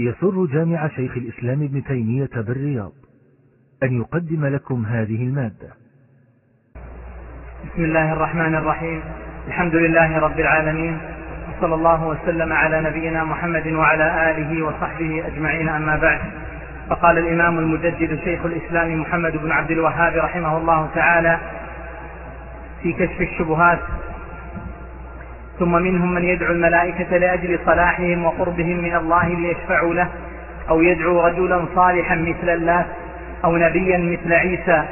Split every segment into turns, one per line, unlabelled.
يسر جامع شيخ الإسلام ابن تيمية بالرياض أن يقدم لكم هذه المادة.
بسم الله الرحمن الرحيم. الحمد لله رب العالمين. وصلى الله وسلم على نبينا محمد وعلى آله وصحبه أجمعين. أما بعد فقال الإمام المجدد شيخ الإسلام محمد بن عبد الوهاب رحمه الله تعالى في كشف الشبهات ثم منهم من يدعو الملائكة لأجل صلاحهم وقربهم من الله ليشفعوا له أو يدعو رجلا صالحا مثل الله أو نبيا مثل عيسى.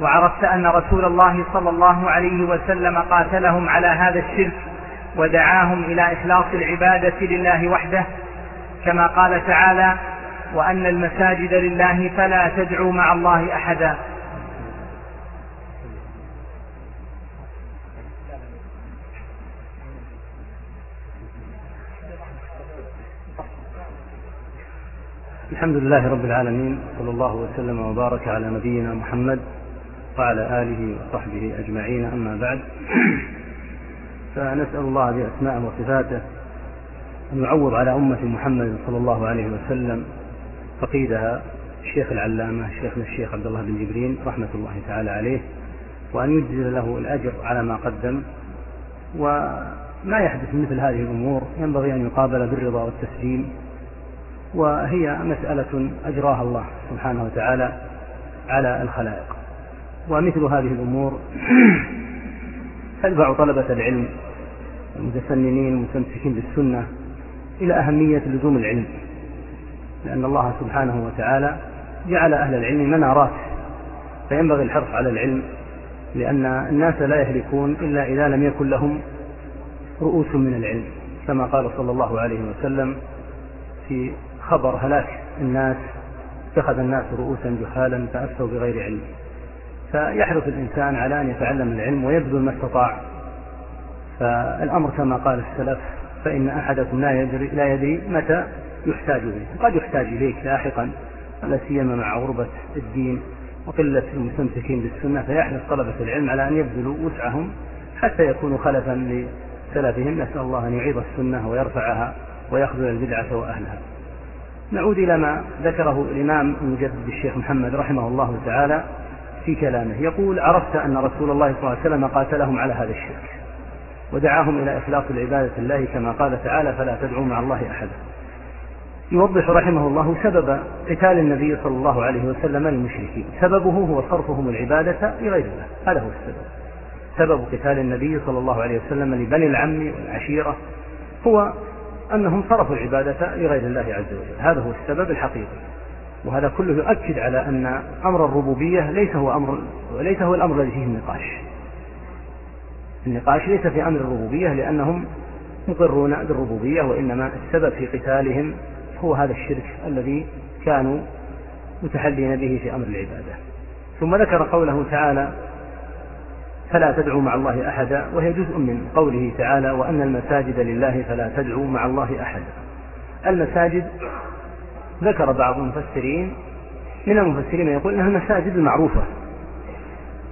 وعرفت أن رسول الله صلى الله عليه وسلم قاتلهم على هذا الشرك ودعاهم إلى إخلاص العبادة لله وحده. كما قال تعالى وأن المساجد لله فلا تدعوا مع الله أحدا.
الحمد لله رب العالمين صلى الله وسلم وبارك على نبينا محمد وعلى آله وصحبه أجمعين أما بعد. فنسأل الله بأسمائه وصفاته أن يعوض على أمة محمد صلى الله عليه وسلم فقيدها الشيخ العلامة شيخنا الشيخ عبد الله بن جبرين رحمة الله تعالى عليه وأن يجزل له الأجر على ما قدم. وما يحدث مثل هذه الأمور ينبغي أن يقابل بالرضا والتسليم. وهي مسألة أجراها الله سبحانه وتعالى على الخلائق. ومثل هذه الأمور تدفع طلبة العلم المتفننين المتمسكين بالسنة إلى أهمية لزوم العلم لأن الله سبحانه وتعالى جعل أهل العلم منارات فينبغي الحرص على العلم لأن الناس لا يهلكون إلا إذا لم يكن لهم رؤوس من العلم كما قال صلى الله عليه وسلم في خبر هلاك الناس اتخذ الناس رؤوسا جهالا فأفتوا بغير علم. فيحرص الإنسان على أن يتعلم العلم ويبذل ما استطاع. فالأمر كما قال السلف فإن أحدكم لا يدري, لا يدري متى يحتاج إليه. قد يحتاج إليك لاحقا لا سيما مع غربة الدين وقلة المستمسكين بالسنة. فيحرص طلبة العلم على أن يبذلوا وسعهم حتى يكونوا خلفا لسلفهم. نسأل الله أن يعيد السنة ويرفعها ويخذل البدعة وأهلها. نعود إلى ما ذكره الإمام المجدد الشيخ محمد رحمه الله تعالى في كلامه. يقول عرفت أن رسول الله صلى الله عليه وسلم قاتلهم على هذا الشرك ودعاهم إلى إخلاص العبادة الله كما قال تعالى فلا تدعوا مع الله أحدا يوضح رحمه الله سبب قتال النبي صلى الله عليه وسلم للمشركين. سببه هو صرفهم العبادة لغير الله. هذا هو السبب. سبب قتال النبي صلى الله عليه وسلم لبني العم والعشيرة هو أنهم صرفوا العبادة لغير الله عز وجل. هذا هو السبب الحقيقي. وهذا كله يؤكد على أن أمر الربوبية ليس هو أمر ليس هو الأمر الذي فيه النقاش. النقاش ليس في أمر الربوبية لأنهم مقرون بالربوبية وإنما السبب في قتالهم هو هذا الشرك الذي كانوا متحلين به في أمر العبادة. ثم ذكر قوله تعالى فلا تدعوا مع الله أحدا وهي جزء من قوله تعالى وأن المساجد لله فلا تدعوا مع الله أحدا. المساجد ذكر بعض المفسرين من المفسرين من يقول إنها المساجد المعروفه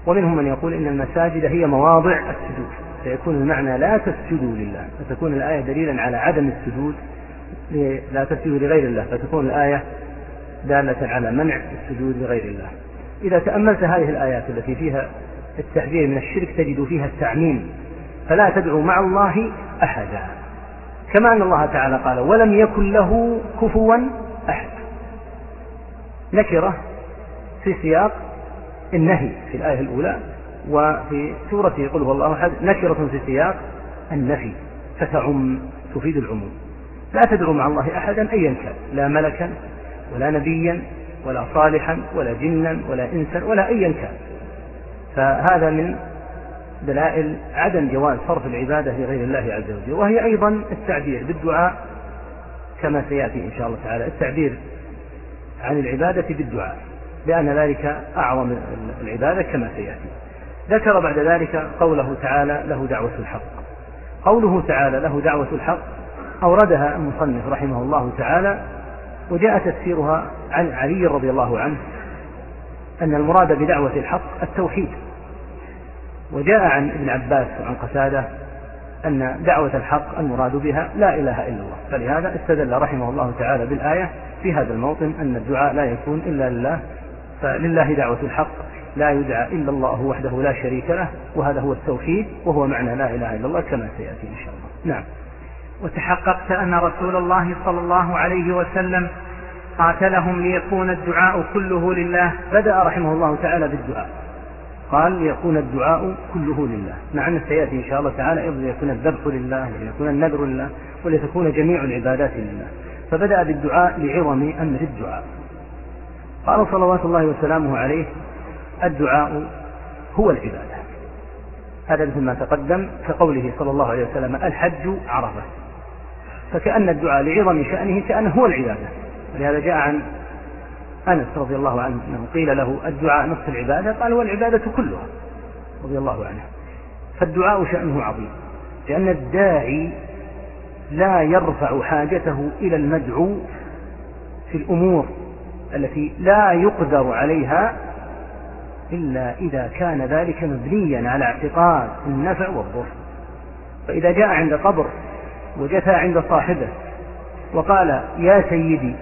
ومنهم من يقول إن المساجد هي مواضع السجود فيكون المعنى لا تسجدوا لله فتكون الآية دليلا على عدم السجود لا تسجدوا لغير الله فتكون الآية دالة على منع السجود لغير الله. إذا تأملت هذه الآيات التي فيها التحذير من الشرك تجد فيها التعميم فلا تدعوا مع الله أحدا. كما أن الله تعالى قال ولم يكن له كفوا أحد. نكرة في سياق النهي في الآية الأولى وفي سورة قل هو الله أحد نكرة في سياق النفي فتعم تفيد العموم. لا تدعو مع الله أحدا أيا كان لا ملكا ولا نبيا ولا صالحا ولا جنا ولا إنسا ولا أيا كان. فهذا من دلائل عدم جواز صرف العبادة لغير الله عز وجل. وهي أيضا التعبير بالدعاء كما سيأتي إن شاء الله تعالى. التعبير عن العبادة بالدعاء لأن ذلك أعظم العبادة كما سيأتي. ذكر بعد ذلك قوله تعالى له دعوة الحق. قوله تعالى له دعوة الحق أوردها المصنف رحمه الله تعالى وجاء تفسيرها عن علي رضي الله عنه. أن المراد بدعوة الحق التوحيد. وجاء عن ابن عباس وعن قتادة أن دعوة الحق المراد بها لا إله إلا الله. فلهذا استدل رحمه الله تعالى بالآية في هذا الموطن أن الدعاء لا يكون إلا لله فلله دعوة الحق لا يدعى إلا الله وحده لا شريك له وهذا هو التوحيد وهو معنى لا إله إلا الله كما سيأتي إن شاء الله. نعم.
وتحققت أن رسول الله صلى الله عليه وسلم قاتلهم ليكون الدعاء كله لله.
بدأ رحمه الله تعالى بالدعاء. قال ليكون الدعاء كله لله. مع أن سيأتي إن شاء الله تعالى أيضا ليكون الذبح لله وليكون النذر لله ولتكون جميع العبادات لله. فبدأ بالدعاء لعظم أمر الدعاء. قال صلوات الله وسلامه عليه الدعاء هو العبادة. هذا مثل ما تقدم كقوله صلى الله عليه وسلم الحج عرفة. فكأن الدعاء لعظم شأنه كأنه هو العبادة. ولهذا جاء عن أنس رضي الله عنه أنه قيل له الدعاء نصف العبادة؟ قال والعبادة كلها. رضي الله عنه. فالدعاء شأنه عظيم لأن الداعي لا يرفع حاجته إلى المدعو في الأمور التي لا يقدر عليها إلا إذا كان ذلك مبنيا على اعتقاد النفع والضر. فإذا جاء عند قبر وجثى عند صاحبه وقال يا سيدي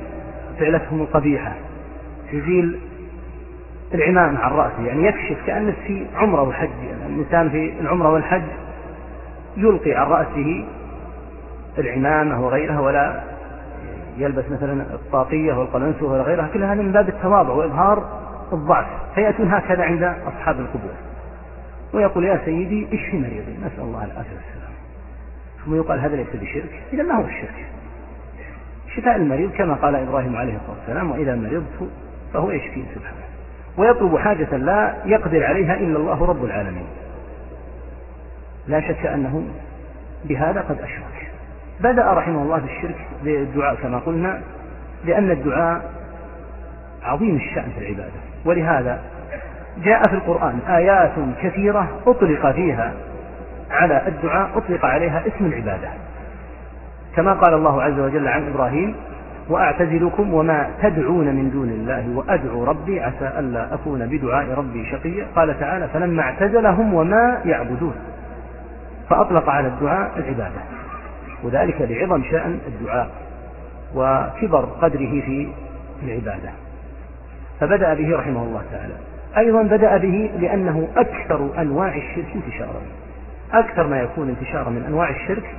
فعلتهم القبيحة يزيل العمامة عن رأسه يعني يكشف كأنه في عمرة وحج يعني الإنسان في العمرة والحج يلقي عن رأسه العمامة وغيرها ولا يلبس مثلا الطاقية والقلنسوة ولا غيرها. من باب التواضع وإظهار الضعف. فيأتون هكذا عند أصحاب القبور. ويقول يا سيدي اشفي مريضي؟ نسأل الله العافية والسلام. ثم يقال هذا ليس بشرك. إذا ما هو الشرك؟ شفاء المريض كما قال إبراهيم عليه الصلاة والسلام وإذا مرضت فهو يشفي سبحانه. ويطلب حاجة لا يقدر عليها إلا الله رب العالمين. لا شك أنه بهذا قد أشرك. بدأ رحمه الله بالشرك بالدعاء كما قلنا لأن الدعاء عظيم الشأن في العبادة. ولهذا جاء في القرآن آيات كثيرة أطلق فيها على الدعاء أطلق عليها اسم العبادة. كما قال الله عز وجل عن إبراهيم وأعتزلكم وما تدعون من دون الله وأدعو ربي عسى ألا أكون بدعاء ربي شقيا. قال تعالى فلما اعتزلهم وما يعبدون. فأطلق على الدعاء العبادة وذلك لعظم شأن الدعاء وكبر قدره في العبادة. فبدأ به رحمه الله تعالى. أيضا بدأ به لأنه أكثر أنواع الشرك انتشارا. أكثر ما يكون انتشارا من أنواع الشرك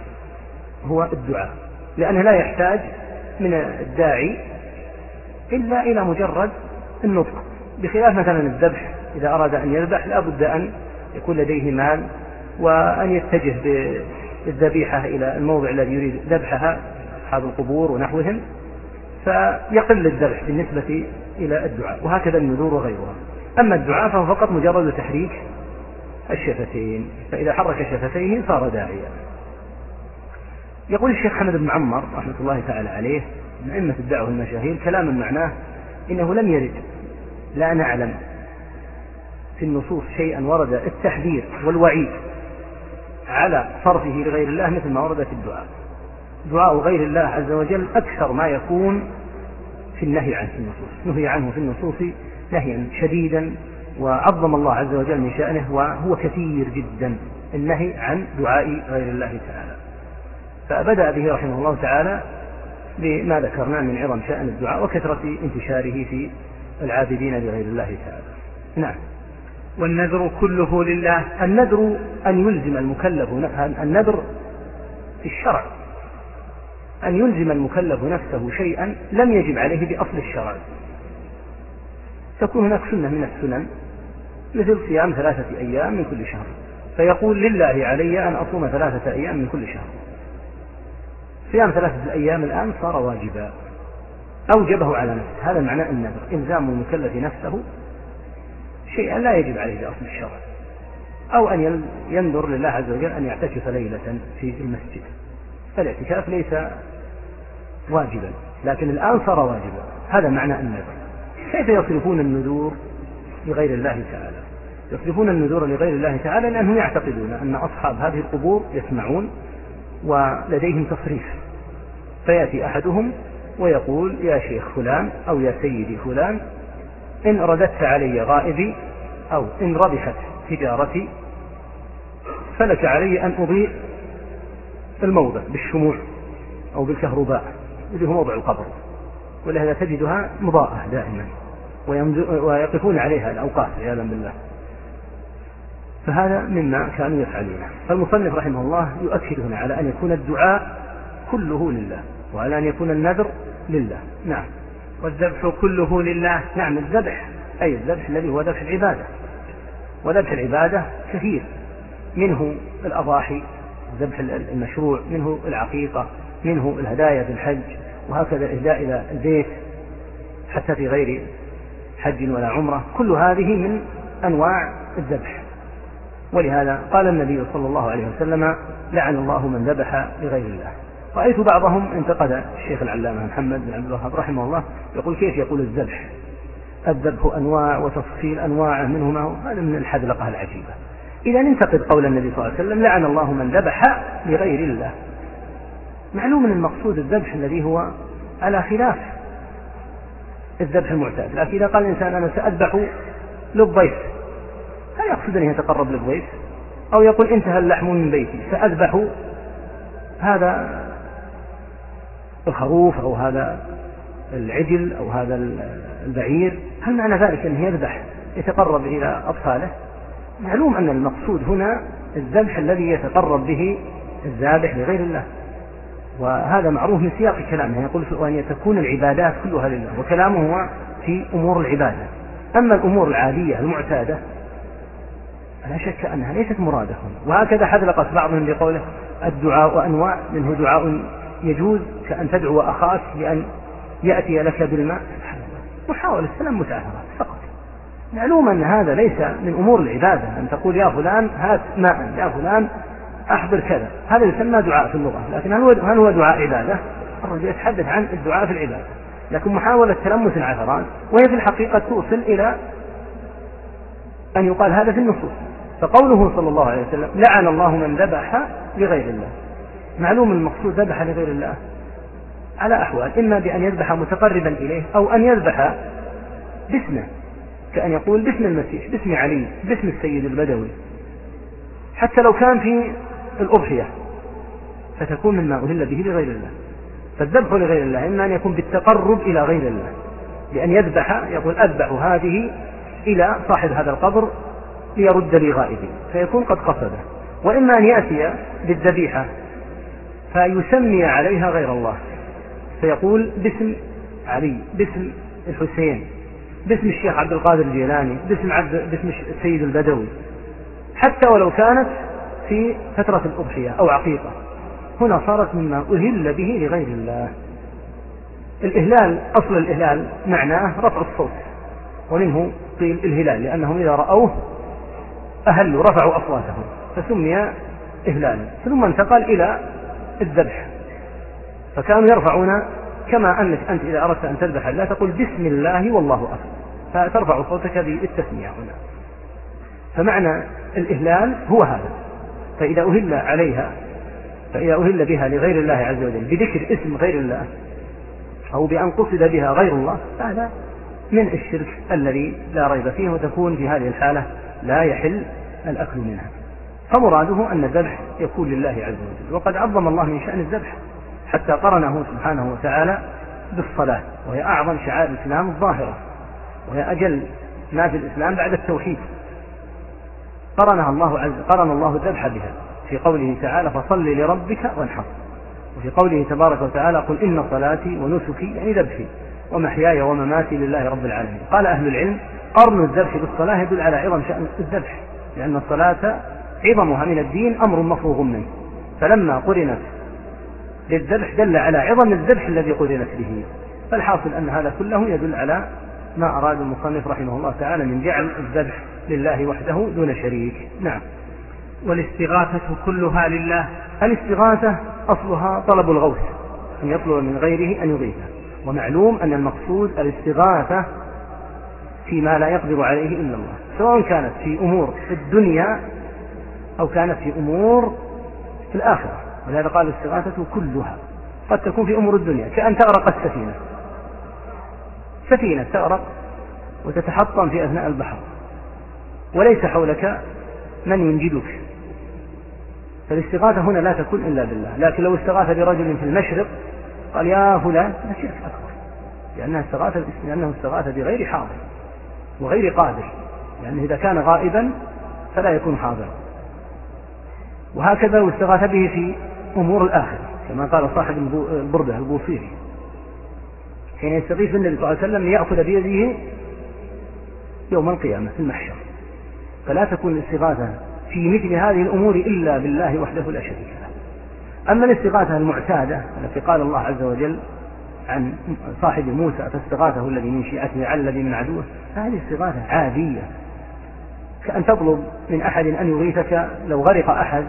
هو الدعاء لأنه لا يحتاج من الداعي إلا إلى مجرد النطق. بخلاف مثلا الذبح إذا أراد أن يذبح لا بد أن يكون لديه مال وأن يتجه بالذبيحة إلى الموضع الذي يريد ذبحها أصحاب القبور ونحوهم فيقل الذبح بالنسبة إلى الدعاء وهكذا النذور وغيرها. أما الدعاء فهو فقط مجرد تحريك الشفتين فإذا حرك شفتيه صار داعيا. يقول الشيخ حمد بن عمر رحمة الله تعالى عليه من أئمة الدعوة المشاهير كلاما معناه إنه لم يرد لا نعلم في النصوص شيئا ورد التحذير والوعيد على صرفه لغير الله مثل ما ورد في الدعاء. دعاء غير الله عز وجل أكثر ما يكون في النهي عنه في النصوص. نهي عنه في النصوص نهيا شديدا وعظم الله عز وجل من شأنه وهو كثير جدا النهي عن دعاء غير الله تعالى. فبدأ به رحمه الله تعالى بما ذكرنا من عظم شأن الدعاء وكثرة انتشاره في العابدين لغير الله تعالى. نعم.
والنذر كله لله.
النذر أن يلزم المكلف النذر في الشرع. أن يلزم المكلف نفسه شيئا لم يجب عليه بأصل الشرع. تكون هناك سنة من السنن مثل صيام ثلاثة أيام من كل شهر. فيقول لله علي أن أصوم ثلاثة أيام من كل شهر. صيام ثلاثة الأيام الآن صار واجبا. أوجبه على نفسه. هذا معنى النذر إلزام المكلف نفسه شيئا لا يجب عليه بأصل الشرع. أو أن ينذر لله عز وجل أن يعتكف ليلة في المسجد. فالاعتكاف ليس واجبا لكن الآن صار واجبا. هذا معنى النذر. كيف يصرفون النذور لغير الله تعالى؟ يصرفون النذور لغير الله تعالى لأنهم يعتقدون أن أصحاب هذه القبور يسمعون ولديهم تصريف. فيأتي أحدهم ويقول يا شيخ فلان أو يا سيدي فلان إن رددت علي غائبي أو إن ربحت تجارتي فلك علي أن أضيء الموضع بالشموع أو بالكهرباء اللي هو موضع القبر ولهذا تجدها مضاءة دائما ويقفون عليها الأوقات عياذا بالله. فهذا مما كانوا يفعلونه. فالمصنف رحمه الله يؤكد هنا على أن يكون الدعاء كله لله وعلى أن يكون النذر لله. نعم.
والذبح كله لله.
نعم الذبح. أي الذبح الذي هو ذبح العبادة. وذبح العبادة كثير. منه الأضاحي الذبح المشروع منه العقيقة منه الهدايا في الحج وهكذا الإهداء إلى البيت حتى في غير حج ولا عمرة. كل هذه من أنواع الذبح. ولهذا قال النبي صلى الله عليه وسلم لعن الله من ذبح لغير الله. رأيت بعضهم انتقد الشيخ العلامة محمد بن عبد الوهاب رحمه الله يقول كيف يقول الذبح؟ الذبح أنواع وتفصيل أنواعه منه ما هو هذا من الحذلقة العجيبة. إذا ننتقد قول النبي صلى الله عليه وسلم لعن الله من ذبح لغير الله. معلوم من المقصود الذبح الذي هو على خلاف الذبح المعتاد لكن إذا قال الإنسان أنا سأذبح للضيف. هل يقصد أن يتقرب للضيف أو يقول انتهى اللحم من بيتي سأذبح هذا الخروف أو هذا العجل أو هذا البعير. هل معنى ذلك أنه يذبح يتقرب إلى أطفاله؟ معلوم أن المقصود هنا الذبح الذي يتقرب به الذابح لغير الله وهذا معروف من سياق كلامه. يقول وأن تكون العبادات كلها لله وكلامه هو في أمور العبادة. أما الأمور العادية المعتادة لا شك أنها ليست مرادة هنا. وهكذا حذلقت بعضهم بقوله الدعاء أنواع منه دعاء يجوز كأن تدعو أخاك بأن يأتي لك بالماء. محاولة سلام متعهرات فقط. معلوم أن هذا ليس من أمور العبادة أن تقول يا فلان هات ماء يا فلان أحضر كذا. هذا يسمى دعاء في اللغة لكن هل هو هل هو دعاء عبادة؟ الرجل يتحدث عن الدعاء في العبادة. لكن محاولة تلمس العثرات وهي في الحقيقة توصل إلى أن يقال هذا في النصوص. فقوله صلى الله عليه وسلم لعن الله من ذبح لغير الله. معلوم المقصود ذبح لغير الله. على أحوال إما بأن يذبح متقربا إليه أو أن يذبح باسمه كأن يقول باسم المسيح باسم علي باسم السيد البدوي. حتى لو كان في الأضحية فتكون مما أهل به لغير الله. فالذبح لغير الله إما أن يكون بالتقرب إلى غير الله بأن يذبح يقول أذبح هذه إلى صاحب هذا القبر ليرد لي غائبي فيكون قد قصده. وإما أن يأتي بالذبيحة فيسمي عليها غير الله. فيقول باسم علي باسم الحسين باسم الشيخ عبد القادر الجيلاني باسم عبد باسم السيد البدوي. حتى ولو كانت في فترة الأضحية أو عقيقة. هنا صارت مما أهل به لغير الله. الإهلال أصل الإهلال معناه رفع الصوت ومنه قيل الهلال لأنهم إذا رأوه أهلوا رفعوا أصواتهم فسمي إهلالا ثم انتقل إلى الذبح. فكانوا يرفعون كما أنك أنت إذا أردت أن تذبح الله تقول بسم الله والله أكبر فترفع صوتك بالتسمية هنا. فمعنى الإهلال هو هذا. فإذا أهل عليها فإذا أهل بها لغير الله عز وجل بذكر اسم غير الله أو بأن قصد بها غير الله فهذا من الشرك الذي لا ريب فيه وتكون في هذه الحالة لا يحل الأكل منها. فمراده أن الذبح يكون لله عز وجل. وقد عظم الله من شأن الذبح حتى قرنه سبحانه وتعالى بالصلاة وهي أعظم شعائر الإسلام الظاهرة وهي أجل ما في الإسلام بعد التوحيد. قرنها الله عز قرن الله الذبح بها في قوله تعالى فصل لربك وانحر وفي قوله تبارك وتعالى قل إن صلاتي ونسكي يعني ذبحي ومحياي ومماتي لله رب العالمين. قال أهل العلم قرن الذبح بالصلاة يدل على عظم شأن الذبح لأن الصلاة عظمها من الدين أمر مفروغ منه. فلما قرنت للذبح دل على عظم الذبح الذي قرنت به. فالحاصل أن هذا كله يدل على ما أراد المصنف رحمه الله تعالى من جعل الذبح لله وحده دون شريك. نعم.
والاستغاثة كلها لله.
الاستغاثة أصلها طلب الغوث أن يطلب من غيره أن يغيثه. ومعلوم أن المقصود الاستغاثة فيما لا يقدر عليه إلا الله سواء كانت في أمور الدنيا أو كانت في أمور في الآخرة. ولهذا قال الاستغاثة كلها. قد تكون في أمور الدنيا كأن تغرق السفينة. سفينة تغرق وتتحطم في أثناء البحر. وليس حولك من ينجدك. فالاستغاثة هنا لا تكون إلا بالله. لكن لو استغاث برجل في المشرق قال يا فلان هذا شرك أكبر لأنها استغاث لأنه استغاث بغير حاضر وغير قادر. لأنه إذا كان غائبا فلا يكون حاضرا. وهكذا لو استغاث به في أمور الآخرة كما قال صاحب البردة البوصيري حين يستغيث بالنبي صلى الله عليه وسلم ليأخذ بيده يوم القيامة في المحشر. فلا تكون الاستغاثة في مثل هذه الأمور إلا بالله وحده لا شريك له. أما الاستغاثة المعتادة التي قال الله عز وجل عن صاحب موسى فاستغاثه الذي من شيعته على الذي من عدوه فهذه استغاثة عادية. كأن تطلب من أحد أن يغيثك لو غرق أحد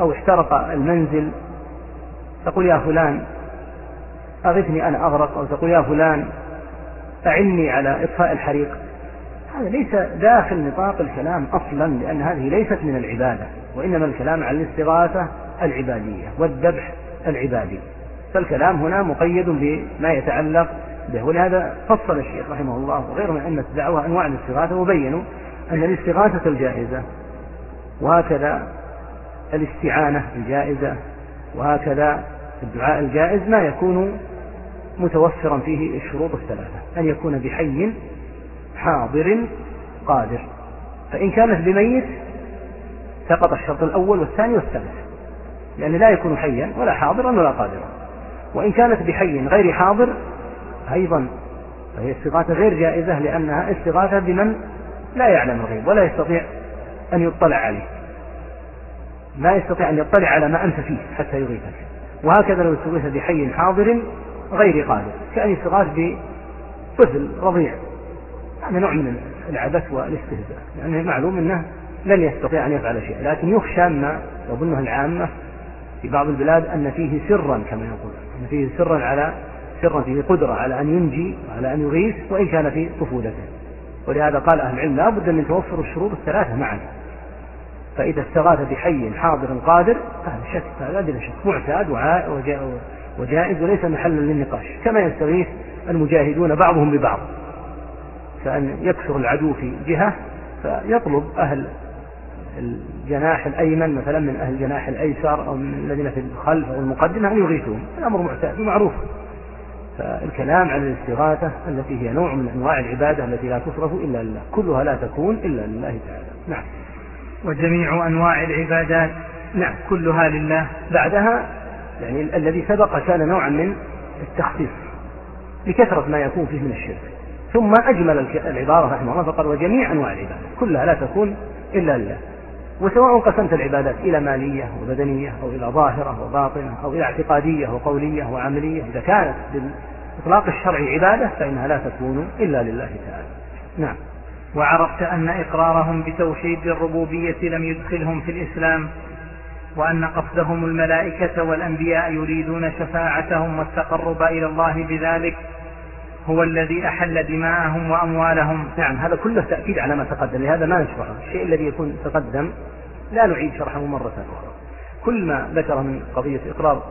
أو احترق المنزل تقول يا فلان أغثني أنا أغرق أو تقول يا فلان أعني على إطفاء الحريق. هذا ليس داخل نطاق الكلام أصلا لأن هذه ليست من العبادة وإنما الكلام عن الاستغاثة العبادية والذبح العبادي. فالكلام هنا مقيد بما يتعلق به. ولهذا فصل الشيخ رحمه الله وغيره من أئمة الدعوة أنواع الاستغاثة وبينوا أن الاستغاثة الجائزة وهكذا الاستعانة الجائزة وهكذا الدعاء الجائز ما يكون متوفرا فيه الشروط الثلاثة. أن يكون بحي حاضر قادر. فإن كانت بميت سقط الشرط الأول والثاني والثالث. لأنه لا يكون حيا ولا حاضرا ولا قادرا. وإن كانت بحي غير حاضر أيضا فهي استغاثة غير جائزة لأنها استغاثة بمن لا يعلم الغيب ولا يستطيع أن يطلع عليه. ما يستطيع أن يطلع على ما أنت فيه حتى يغيثك. وهكذا لو استغيث بحي حاضر غير قادر كأن يستغاث بطفل رضيع. هذا نوع من العبث والاستهزاء لأنه معلوم أنه لن يستطيع أن يفعل شيء لكن يخشى ما يظنه العامة في بعض البلاد أن فيه سرا كما يقول أن فيه سرا على سرا فيه قدرة على أن ينجي وعلى أن يغيث وإن كان في طفولته. ولهذا قال أهل العلم لا بد من توفر الشروط الثلاثة معا. فإذا استغاث بحي حاضر قادر هذا شك هذا بلا شك معتاد وجائز وليس محلا للنقاش كما يستغيث المجاهدون بعضهم ببعض. كأن يكثر العدو في جهة فيطلب أهل الجناح الأيمن مثلا من أهل الجناح الأيسر أو من الذين في الخلف أو المقدمة أن يغيثون الأمر معتاد ومعروف. فالكلام عن الاستغاثة التي هي نوع من أنواع العبادة التي لا تصرف إلا لله. كلها لا تكون إلا لله تعالى. نعم.
وجميع أنواع العبادات
نعم.
كلها لله.
بعدها يعني الذي سبق كان نوعا من التخصيص لكثرة ما يكون فيه من الشرك. ثم أجمل العبارة رحمه الله فقال وجميع أنواع العبادة كلها لا تكون إلا لله. وسواء قسمت العبادات إلى مالية وبدنية أو إلى ظاهرة وباطنة أو إلى اعتقادية وقولية وعملية إذا كانت بالإطلاق الشرعي عبادة فإنها لا تكون إلا لله تعالى. نعم.
وعرفت أن إقرارهم بتوحيد الربوبية لم يدخلهم في الإسلام وأن قصدهم الملائكة والأنبياء يريدون شفاعتهم والتقرب إلى الله بذلك هو الذي أحل دماءهم وأموالهم.
نعم هذا كله تأكيد على ما تقدم لهذا ما نشرحه الشيء الذي يكون تقدم لا نعيد شرحه مرة أخرى. كل ما ذكر من قضية إقرار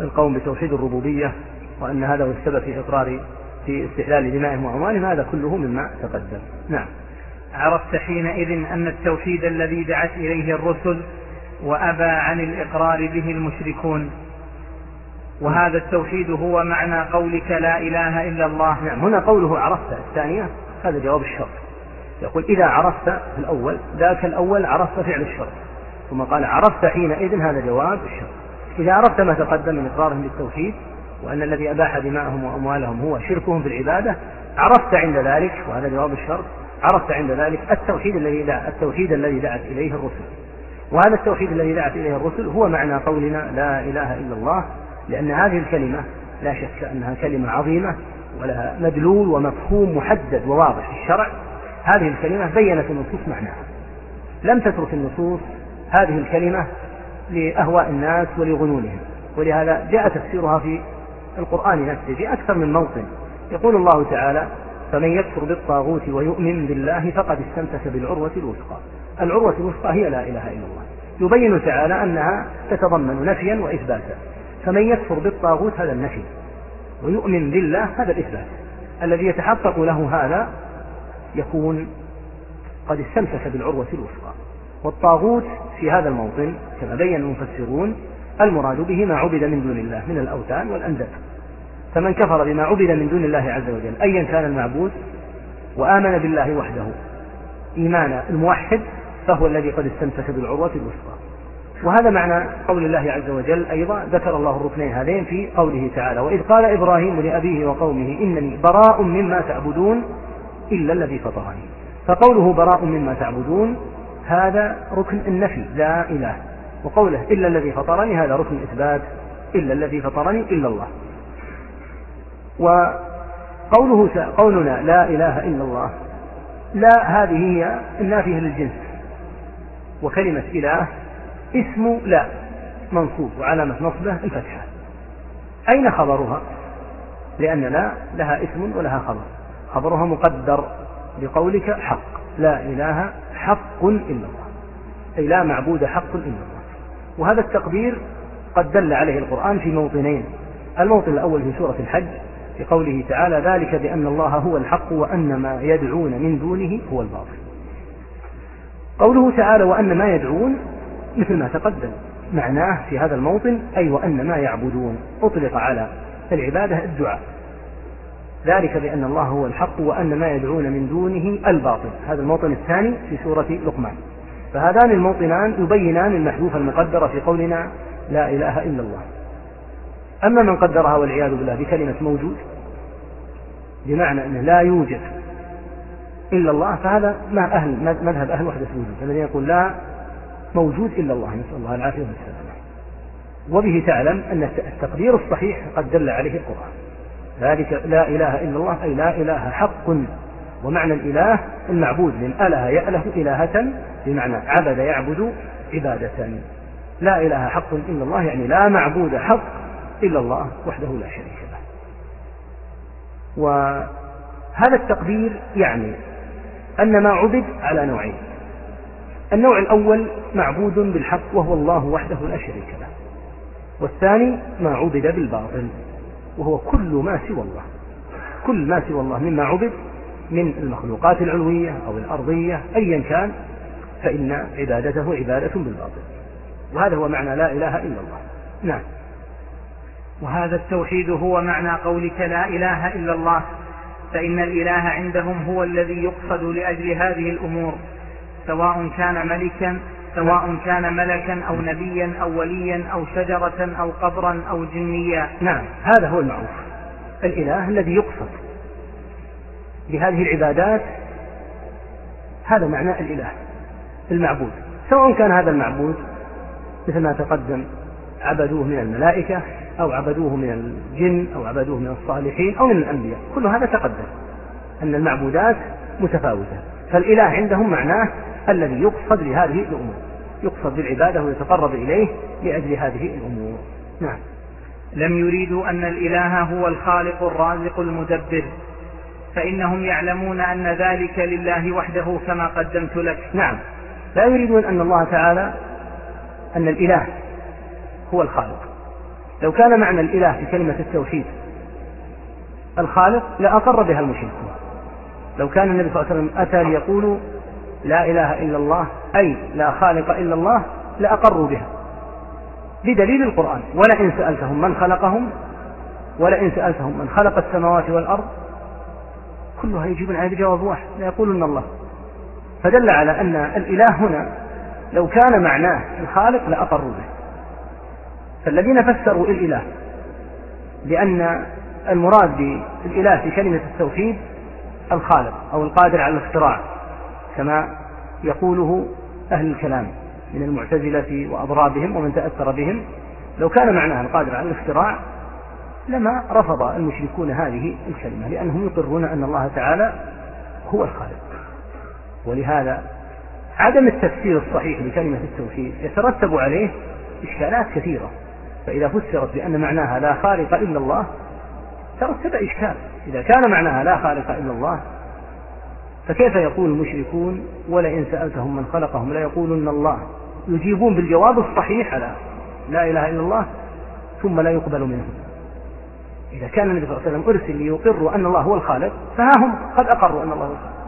القوم بتوحيد الربوبية وأن هذا هو السبب في إقرار في استحلال دمائهم وأموالهم هذا كله مما تقدم. نعم.
عرفت حينئذ أن التوحيد الذي دعت إليه الرسل وأبى عن الإقرار به المشركون. وهذا التوحيد هو معنى قولك لا إله إلا الله.
نعم هنا قوله عرفت الثانية هذا جواب الشرط. يقول إذا عرفت في الأول ذاك الأول عرفت فعل الشرط. ثم قال عرفت حينئذ هذا جواب الشرط. إذا عرفت ما تقدم من إقرارهم بالتوحيد وأن الذي أباح دماءهم وأموالهم هو شركهم في العبادة عرفت عند ذلك وهذا جواب الشرط عرفت عند ذلك التوحيد الذي دع التوحيد الذي دعت إليه الرسل. وهذا التوحيد الذي دعت إليه الرسل هو معنى قولنا لا إله إلا الله لأن هذه الكلمة لا شك أنها كلمة عظيمة ولها مدلول ومفهوم محدد وواضح في الشرع. هذه الكلمة بينت النصوص معناها. لم تترك النصوص هذه الكلمة لأهواء الناس ولغنونهم ولهذا جاء تفسيرها في القرآن نفسه في أكثر من موطن. يقول الله تعالى فمن يكفر بالطاغوت ويؤمن بالله فقد استمسك بالعروة الوثقى. العروة الوثقى هي لا إله إلا الله. يبين تعالى أنها تتضمن نفيا وإثباتا. فمن يكفر بالطاغوت هذا النفي ويؤمن بالله هذا الإثبات. الذي يتحقق له هذا يكون قد استمسك بالعروة الوثقى. والطاغوت في هذا الموطن كما بين المفسرون المراد به ما عبد من دون الله من الأوثان والأنداد فمن كفر بما عبد من دون الله عز وجل أيا كان المعبود وآمن بالله وحده إيمان الموحد فهو الذي قد استمسك بالعروة الوثقى. وهذا معنى قول الله عز وجل أيضا ذكر الله الركنين هذين في قوله تعالى وإذ قال إبراهيم لأبيه وقومه إنني براء مما تعبدون إلا الذي فطرني. فقوله براء مما تعبدون هذا ركن النفي لا إله. وقوله إلا الذي فطرني هذا ركن الإثبات إلا الذي فطرني إلا الله. وقوله قولنا لا إله إلا الله لا هذه هي النافية للجنس. وكلمة إله اسم لا منصوب وعلامة نصبه الفتحة. أين خبرها؟ لأن لا لها اسم ولها خبر. خبرها مقدر بقولك حق. لا إله حق إلا الله. أي لا معبود حق إلا الله. وهذا التقدير قد دل عليه القرآن في موطنين. الموطن الأول في سورة الحج في قوله تعالى ذلك بأن الله هو الحق وأن ما يدعون من دونه هو الباطل. قوله تعالى وأن ما يدعون مثل ما تقدم. معناه في هذا الموطن أي وأن ما يعبدون أطلق على العبادة الدعاء. ذلك بأن الله هو الحق وأن ما يدعون من دونه الباطل. هذا الموطن الثاني في سورة لقمان. فهذان الموطنان يبينان المحذوف المقدر في قولنا لا إله إلا الله. أما من قدرها والعياذ بالله بكلمة موجود بمعنى أنه لا يوجد إلا الله فهذا ما أهل مذهب أهل وحدة الوجود الذين يقول لا موجود إلا الله نسأل الله العافية والسلامة. وبه تعلم أن التقدير الصحيح قد دل عليه القرآن. ذلك لا إله إلا الله أي لا إله حق ومعنى الإله المعبود من أله يأله إلهة بمعنى عبد يعبد عبادة. لا إله حق إلا الله يعني لا معبود حق إلا الله وحده لا شريك له. وهذا التقدير يعني أن ما عبد على نوعين. النوع الأول معبود بالحق وهو الله وحده لا شريك له. والثاني ما عبد بالباطل وهو كل ما سوى الله. كل ما سوى الله مما عبد من المخلوقات العلوية أو الأرضية أيا كان فإن عبادته عبادة بالباطل. وهذا هو معنى لا إله إلا الله. نعم.
وهذا التوحيد هو معنى قولك لا إله إلا الله فإن الإله عندهم هو الذي يقصد لأجل هذه الأمور. سواء كان ملكا سواء كان ملكا أو نبيا أو وليا أو شجرة أو قبرا أو جنيا.
نعم هذا هو المعروف. الإله الذي يقصد بهذه العبادات هذا معنى الإله المعبود. سواء كان هذا المعبود مثل ما تقدم عبدوه من الملائكة أو عبدوه من الجن أو عبدوه من الصالحين أو من الأنبياء. كل هذا تقدم أن المعبودات متفاوتة. فالإله عندهم معناه الذي يقصد لهذه الأمور يقصد بالعبادة ويتقرب إليه لأجل هذه الأمور. نعم.
لم يريدوا أن الإله هو الخالق الرازق المدبر فإنهم يعلمون أن ذلك لله وحده كما قدمت لك.
نعم. لا يريدون أن الله تعالى أن الإله هو الخالق. لو كان معنى الإله في كلمة التوحيد الخالق لأقر بها المشركون. لو كان النبي صلى الله عليه وسلم أتى ليقول لا إله إلا الله أي لا خالق إلا الله لأقروا بها. بدليل القرآن ولئن سألتهم من خلقهم ولئن سألتهم من خلق السماوات والأرض كلها يجيبون عليه بجواب واحد لا يقولون الله. فدل على أن الإله هنا لو كان معناه الخالق لأقروا به. فالذين فسروا الإله بأن المراد بالإله في كلمة التوحيد الخالق أو القادر على الاختراع. كما يقوله أهل الكلام من المعتزلة وأضرابهم ومن تأثر بهم. لو كان معناها القادر على الاختراع لما رفض المشركون هذه الكلمة لأنهم يقرون أن الله تعالى هو الخالق. ولهذا عدم التفسير الصحيح لكلمة التوحيد يترتب عليه إشكالات كثيرة. فإذا فسرت بأن معناها لا خالق إلا الله ترتب إشكال. إذا كان معناها لا خالق إلا الله فكيف يقول المشركون ولئن سألتهم من خلقهم لا يقولن الله؟ يجيبون بالجواب الصحيح على لا إله إلا الله ثم لا يقبل منهم إذا كان النبي صلى الله عليه وسلم أرسل ليقروا أن الله هو الخالق فها هم قد أقروا أن الله هو الخالق.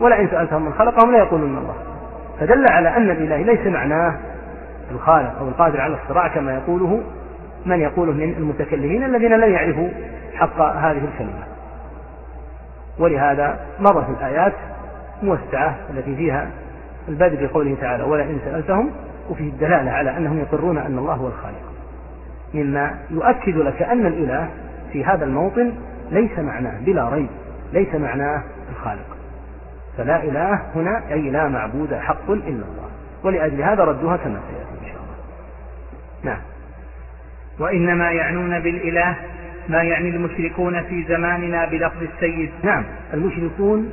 ولئن سألتهم من خلقهم لا يقولون الله. فدل على أن الإله ليس معناه الخالق أو القادر على الصراع كما يقوله من يقوله من المتكلمين الذين لم يعرفوا حق هذه الكلمة. ولهذا مرت الآيات موسعة التي فيها البدء بقوله تعالى ولئن سألتهم وفيه الدلالة على أنهم يقرون أن الله هو الخالق. مما يؤكد لك أن الإله في هذا الموطن ليس معناه بلا ريب ليس معناه الخالق. فلا إله هنا أي لا معبود حق إلا الله. ولأجل هذا ردوها كما سيأتي إن شاء الله. نعم.
وإنما يعنون بالإله ما يعني المشركون في زماننا بلفظ السيد؟
نعم المشركون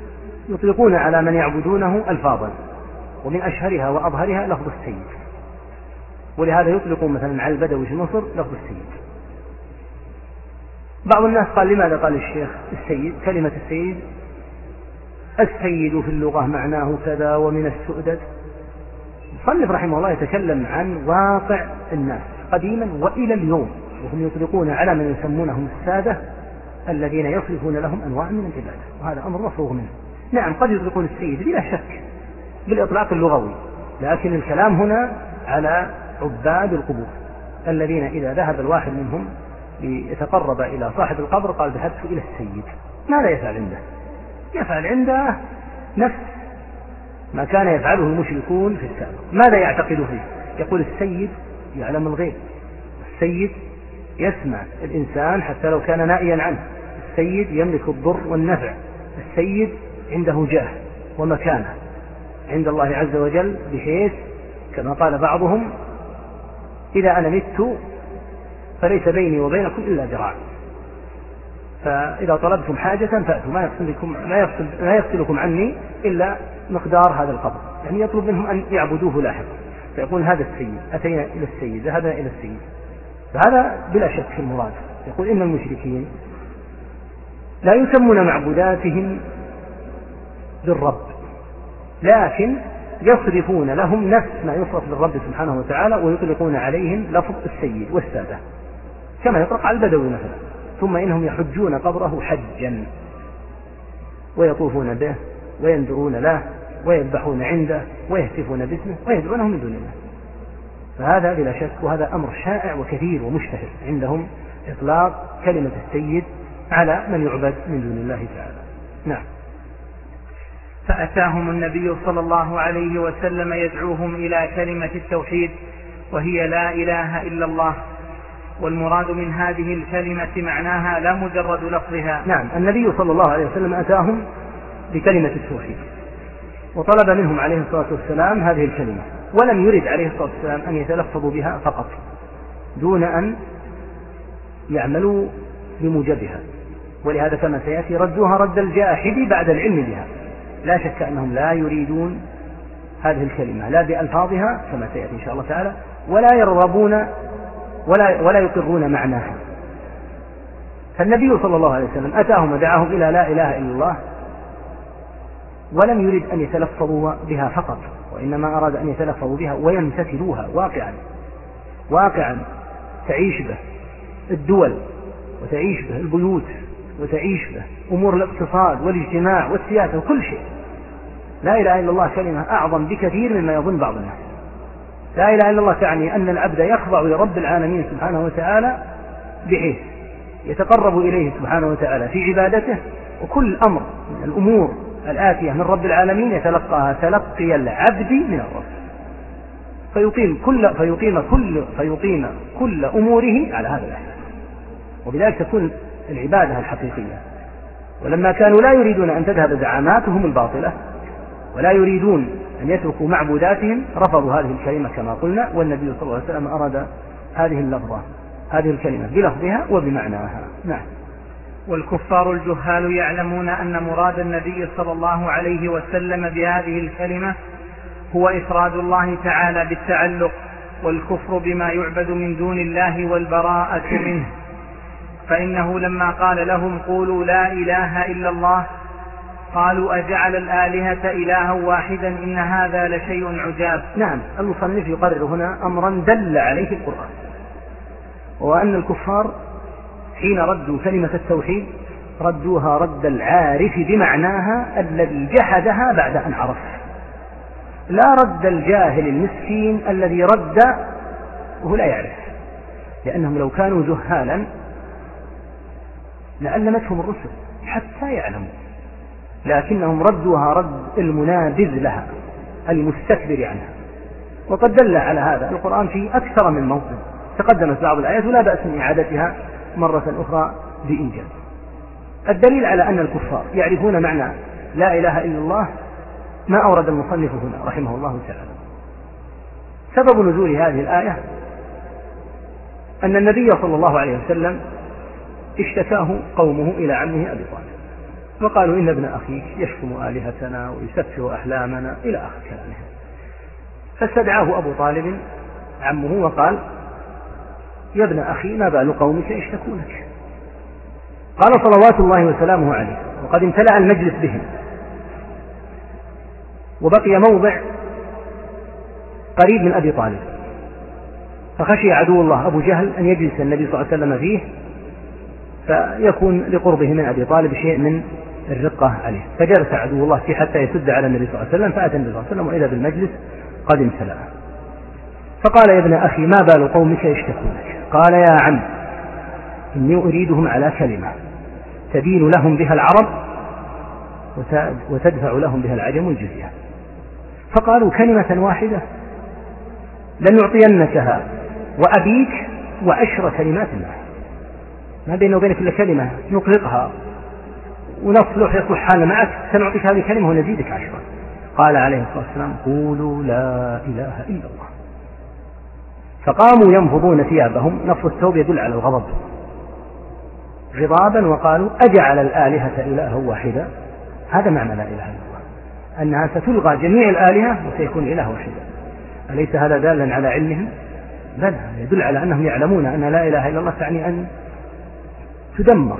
يطلقون على من يعبدونه ألفاظا ومن أشهرها وأظهرها لفظ السيد. ولهذا يطلق مثلا على البدوي في مصر لفظ السيد. بعض الناس قال لماذا قال الشيخ السيد؟ كلمة السيد السيد في اللغة معناه كذا ومن السؤدد. المصنف رحمه الله يتكلم عن واقع الناس قديما وإلى اليوم. وهم يطلقون على من يسمونهم السادة الذين يصرفون لهم أنواع من العبادة وهذا أمر مفروغ منه. نعم قد يطلقون السيد بلا شك بالإطلاق اللغوي لكن الكلام هنا على عباد القبور الذين إذا ذهب الواحد منهم ليتقرب إلى صاحب القبر قال ذهبت إلى السيد. ماذا يفعل عنده؟ يفعل عنده نفس ما كان يفعله المشركون في السابق. ماذا يعتقد فيه؟ يقول السيد يعلم الغيب السيد يسمع الإنسان حتى لو كان نائيا عنه. السيد يملك الضر والنفع. السيد عنده جاه ومكانة عند الله عز وجل بحيث كما قال بعضهم إذا أنا مت فليس بيني وبينكم إلا ذراع. فإذا طلبتم حاجة فأتوا. ما يفصلكم ما يفصل ما يفصلكم عني إلا مقدار هذا القبر. يعني يطلب منهم أن يعبدوه لاحقا. فيقول هذا السيد أتينا إلى السيد ذهبنا إلى السيد. فهذا بلا شك في المراد. يقول إن المشركين لا يسمون معبوداتهم بالرب لكن يصرفون لهم نفس ما يصرف للرب سبحانه وتعالى ويطلقون عليهم لفظ السيد والسادة كما يطلق على البدوي مثلا. ثم إنهم يحجون قبره حجا ويطوفون به وينذرون له ويذبحون عنده ويهتفون باسمه ويدعونه من دون الله. فهذا بلا شك وهذا أمر شائع وكثير ومشتهر عندهم إطلاق كلمة السيد على من يعبد من دون الله تعالى. نعم.
فأتاهم النبي صلى الله عليه وسلم يدعوهم إلى كلمة التوحيد وهي لا إله إلا الله. والمراد من هذه الكلمة معناها لا مجرد لفظها.
نعم. النبي صلى الله عليه وسلم أتاهم بكلمة التوحيد وطلب منهم عليه الصلاة والسلام هذه الكلمة. ولم يرد عليه الصلاة والسلام أن يتلفظوا بها فقط دون أن يعملوا بموجبها. ولهذا كما سيأتي ردوها رد الجاحد بعد العلم بها. لا شك أنهم لا يريدون هذه الكلمة لا بألفاظها كما سيأتي إن شاء الله تعالى ولا يرغبون ولا ولا يقرون معناها. فالنبي صلى الله عليه وسلم أتاهم ودعاهم إلى لا إله إلا الله ولم يرد أن يتلفظوا بها فقط وإنما أراد أن يتلفظوا بها ويمتثلوها واقعا. واقعا تعيش به الدول وتعيش به البيوت وتعيش به أمور الاقتصاد والاجتماع والسياسة وكل شيء. لا إله إلا الله كلمة أعظم بكثير مما يظن بعض الناس لا إله إلا الله تعني أن العبد يخضع لرب العالمين سبحانه وتعالى بحيث يتقرب إليه سبحانه وتعالى في عبادته وكل أمر من الأمور الآتية من رب العالمين يتلقاها تلقي العبد من الرب. فيقيم كل فيقيم كل فيقيم كل أموره على هذا الأساس وبذلك تكون العبادة الحقيقية. ولما كانوا لا يريدون أن تذهب زعاماتهم الباطلة ولا يريدون أن يتركوا معبوداتهم رفضوا هذه الكلمة كما قلنا والنبي صلى الله عليه وسلم أراد هذه اللفظة هذه الكلمة بلفظها وبمعناها. نعم.
والكفار الجهال يعلمون أن مراد النبي صلى الله عليه وسلم بهذه الكلمة هو إفراد الله تعالى بالتعلق والكفر بما يعبد من دون الله والبراءة منه. فإنه لما قال لهم قولوا لا إله إلا الله قالوا أجعل الآلهة إلها واحدا إن هذا لشيء عجاب.
نعم المصنف يقرر هنا أمرا دل عليه القرآن وهو أن الكفار حين ردوا كلمة التوحيد ردوها رد العارف بمعناها الذي جحدها بعد أن عرف. لا رد الجاهل المسكين الذي رد وهو لا يعرف. لأنهم لو كانوا جهالا لألمتهم الرسل حتى يعلموا. لكنهم ردوها رد المنابذ لها المستكبر عنها. وقد دل على هذا القرآن في أكثر من موطن تقدمت بعض الآيات ولا بأس من إعادتها. مرة أخرى بإنجاز. الدليل على أن الكفار يعرفون معنى لا إله إلا الله ما أورد المصنف هنا رحمه الله تعالى. سبب نزول هذه الآية أن النبي صلى الله عليه وسلم اشتكاه قومه إلى عمه أبي طالب وقالوا إن ابن أخيك يشتم آلهتنا ويسفه أحلامنا إلى آخر كلامه. فاستدعاه أبو طالب عمه وقال يا ابن أخي ما بال قومك يشتكونك قال صلوات الله وسلامه عليه وقد امتلأ المجلس بهم. وبقي موضع قريب من أبي طالب. فخشي عدو الله أبو جهل أن يجلس النبي صلى الله عليه وسلم فيه فيكون لقربه من أبي طالب شيء من الرقة عليه. فجلس عدو الله فيه حتى يسد على النبي صلى الله عليه وسلم فأتى النبي صلى الله عليه وسلم وإذا بالمجلس قد امتلأ. فقال يا ابن أخي ما بال قومك يشتكونك قال يا عم إني أريدهم على كلمة تدين لهم بها العرب وتدفع لهم بها العجم الجزية فقالوا كلمة واحدة لنعطينكها وأبيك وعشر كلمات معه ما بيننا وبينك إلا كلمة نطلقها ونصلح يصلح حالنا معك سنعطيك هذه الكلمة ونزيدك عشرة. قال عليه الصلاة والسلام قولوا لا إله إلا الله. فقاموا ينفضون ثيابهم نفض الثوب يدل على الغضب. غضابا وقالوا أجعل الآلهة إلها واحدا. هذا معنى لا إله إلا الله. أنها ستلغى جميع الآلهة وسيكون إله واحدا. أليس هذا دالا على علمهم؟ بل يدل على أنهم يعلمون أن لا إله إلا الله تعني أن تدمر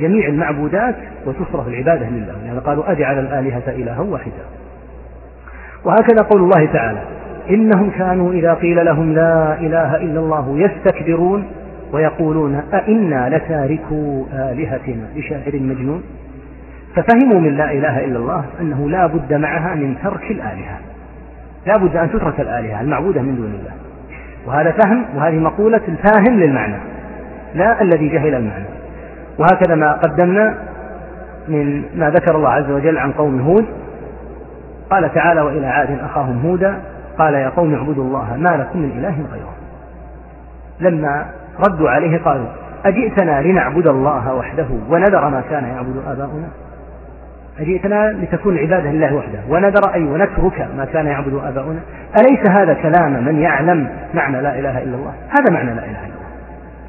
جميع المعبودات وتصرف العبادة لله. يعني قالوا أجعل الآلهة إلها واحدا. وهكذا قول الله تعالى إنهم كانوا إذا قيل لهم لا إله إلا الله يستكبرون ويقولون أئنا لتاركوا آلهتنا لشاعر مجنون؟ ففهموا من لا إله إلا الله أنه لا بد معها من ترك الآلهة. لا بد أن تترك الآلهة المعبودة من دون الله. وهذا فهم وهذه مقولة الفاهم للمعنى لا الذي جهل المعنى. وهكذا ما قدمنا من ما ذكر الله عز وجل عن قوم هود. قال تعالى وإلى عاد أخاهم هودا قال يا قوم اعبدوا الله ما لكم من إله غيره. لما ردوا عليه قالوا أجئتنا لنعبد الله وحده ونذر ما كان يعبد آباؤنا؟ أجئتنا لتكون العبادة لله وحده ونذر أي ونترك ما كان يعبد آباؤنا؟ أليس هذا كلام من يعلم معنى لا إله إلا الله؟ هذا معنى لا إله إلا الله.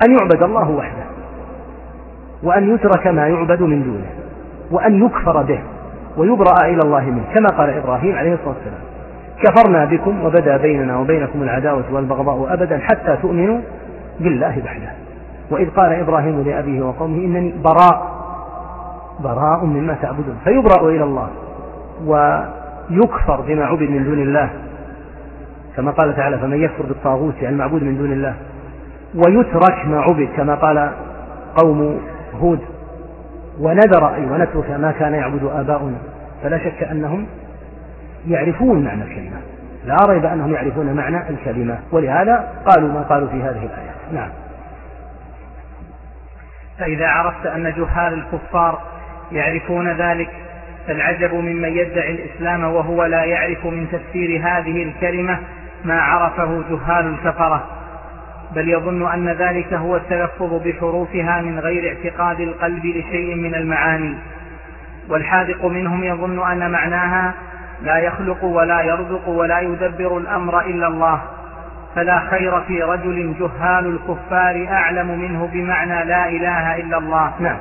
أن يعبد الله وحده وأن يترك ما يعبد من دونه وأن يكفر به ويبرأ إلى الله منه كما قال إبراهيم عليه الصلاة والسلام. كفرنا بكم وبدا بيننا وبينكم العداوة والبغضاء أبدا حتى تؤمنوا بالله وحده. وإذ قال إبراهيم لأبيه وقومه إنني براء براء مما تعبدون. فيبرأ إلى الله ويكفر بما عبد من دون الله. كما قال تعالى فمن يكفر بالطاغوت يعني المعبود من دون الله ويترك ما عبد كما قال قوم هود. ونذر أي ونترك ما كان يعبد آباؤنا. فلا شك أنهم يعرفون معنى الكلمة. لا ريب أنهم يعرفون معنى الكلمة. ولهذا قالوا ما قالوا في هذه الآيات نعم.
فإذا عرفت أن جهال الكفار يعرفون ذلك فالعجب ممن يدعي الإسلام وهو لا يعرف من تفسير هذه الكلمة ما عرفه جهال الكفرة بل يظن أن ذلك هو التلفظ بحروفها من غير اعتقاد القلب لشيء من المعاني. والحاذق منهم يظن أن معناها لا يخلق ولا يرزق ولا يدبر الأمر إلا الله فلا خير في رجل جهال الكفار أعلم منه بمعنى لا إله إلا الله.
نعم.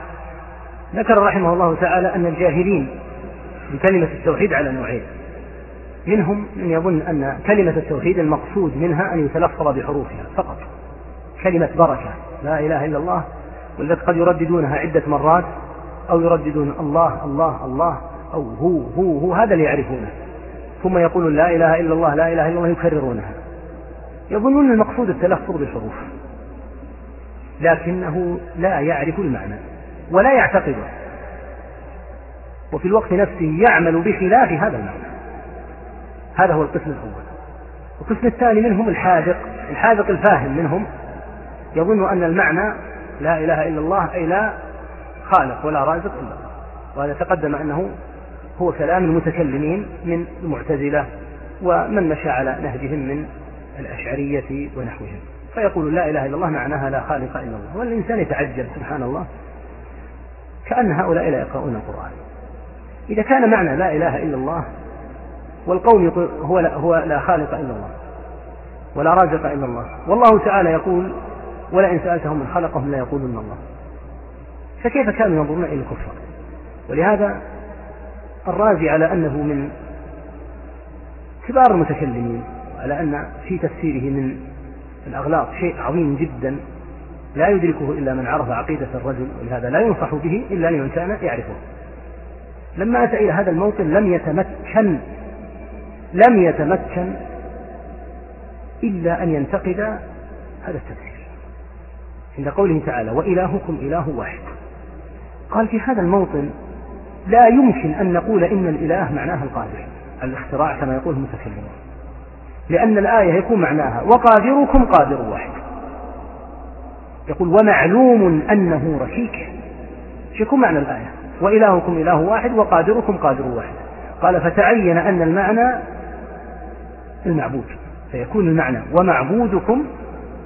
ذكر رحمه الله تعالى أن الجاهلين بكلمة التوحيد على نوعين. منهم من يظن أن كلمة التوحيد المقصود منها أن يتلفظ بحروفها فقط. كلمة بركة لا إله إلا الله والتي قد يرددونها عدة مرات أو يرددون الله الله الله أو هو هو هو هذا اللي يعرفونه. ثم يقولون لا إله إلا الله لا إله إلا الله يكررونها. يظنون المقصود التلفظ بالحروف لكنه لا يعرف المعنى ولا يعتقده وفي الوقت نفسه يعمل بخلاف هذا المعنى. هذا هو القسم الأول. القسم الثاني منهم الحاذق الحاذق الفاهم منهم. يظن أن المعنى لا إله إلا الله أي لا خالق ولا رازق إلا الله. وهذا تقدم أنه هو كلام المتكلمين من المعتزلة ومن مشى على نهجهم من الأشعرية ونحوهم. فيقول لا إله إلا الله معناها لا خالق إلا الله. والإنسان يتعجب سبحان الله كأن هؤلاء لا يقرؤون القرآن. إذا كان معنى لا إله إلا الله والقوم يقول هو لا, هو لا خالق إلا الله ولا رازق إلا الله والله تعالى يقول ولئن سألتهم من خلقهم لا يقولون الله. فكيف كانوا ينظرون إلى الكفار ولهذا الرازي على أنه من كبار المتكلمين على أن في تفسيره من الأغلاط شيء عظيم جدا لا يدركه إلا من عرف عقيدة الرجل ولهذا لا ينصح به إلا لمن كان يعرفه. لما أتى إلى هذا الموطن لم يتمكن لم يتمكن إلا أن ينتقد هذا التفسير. عند قوله تعالى وإلهكم إله واحد. قال في هذا الموطن لا يمكن أن نقول إن الإله معناه القادر. الاختراع كما يقول المتكلمون. لأن الآية يكون معناها وقادركم قادر واحد. يقول ومعلوم أنه رشيك يكون معنى الآية؟ وإلهكم إله واحد وقادركم قادر واحد. قال فتعين أن المعنى المعبود. فيكون المعنى ومعبودكم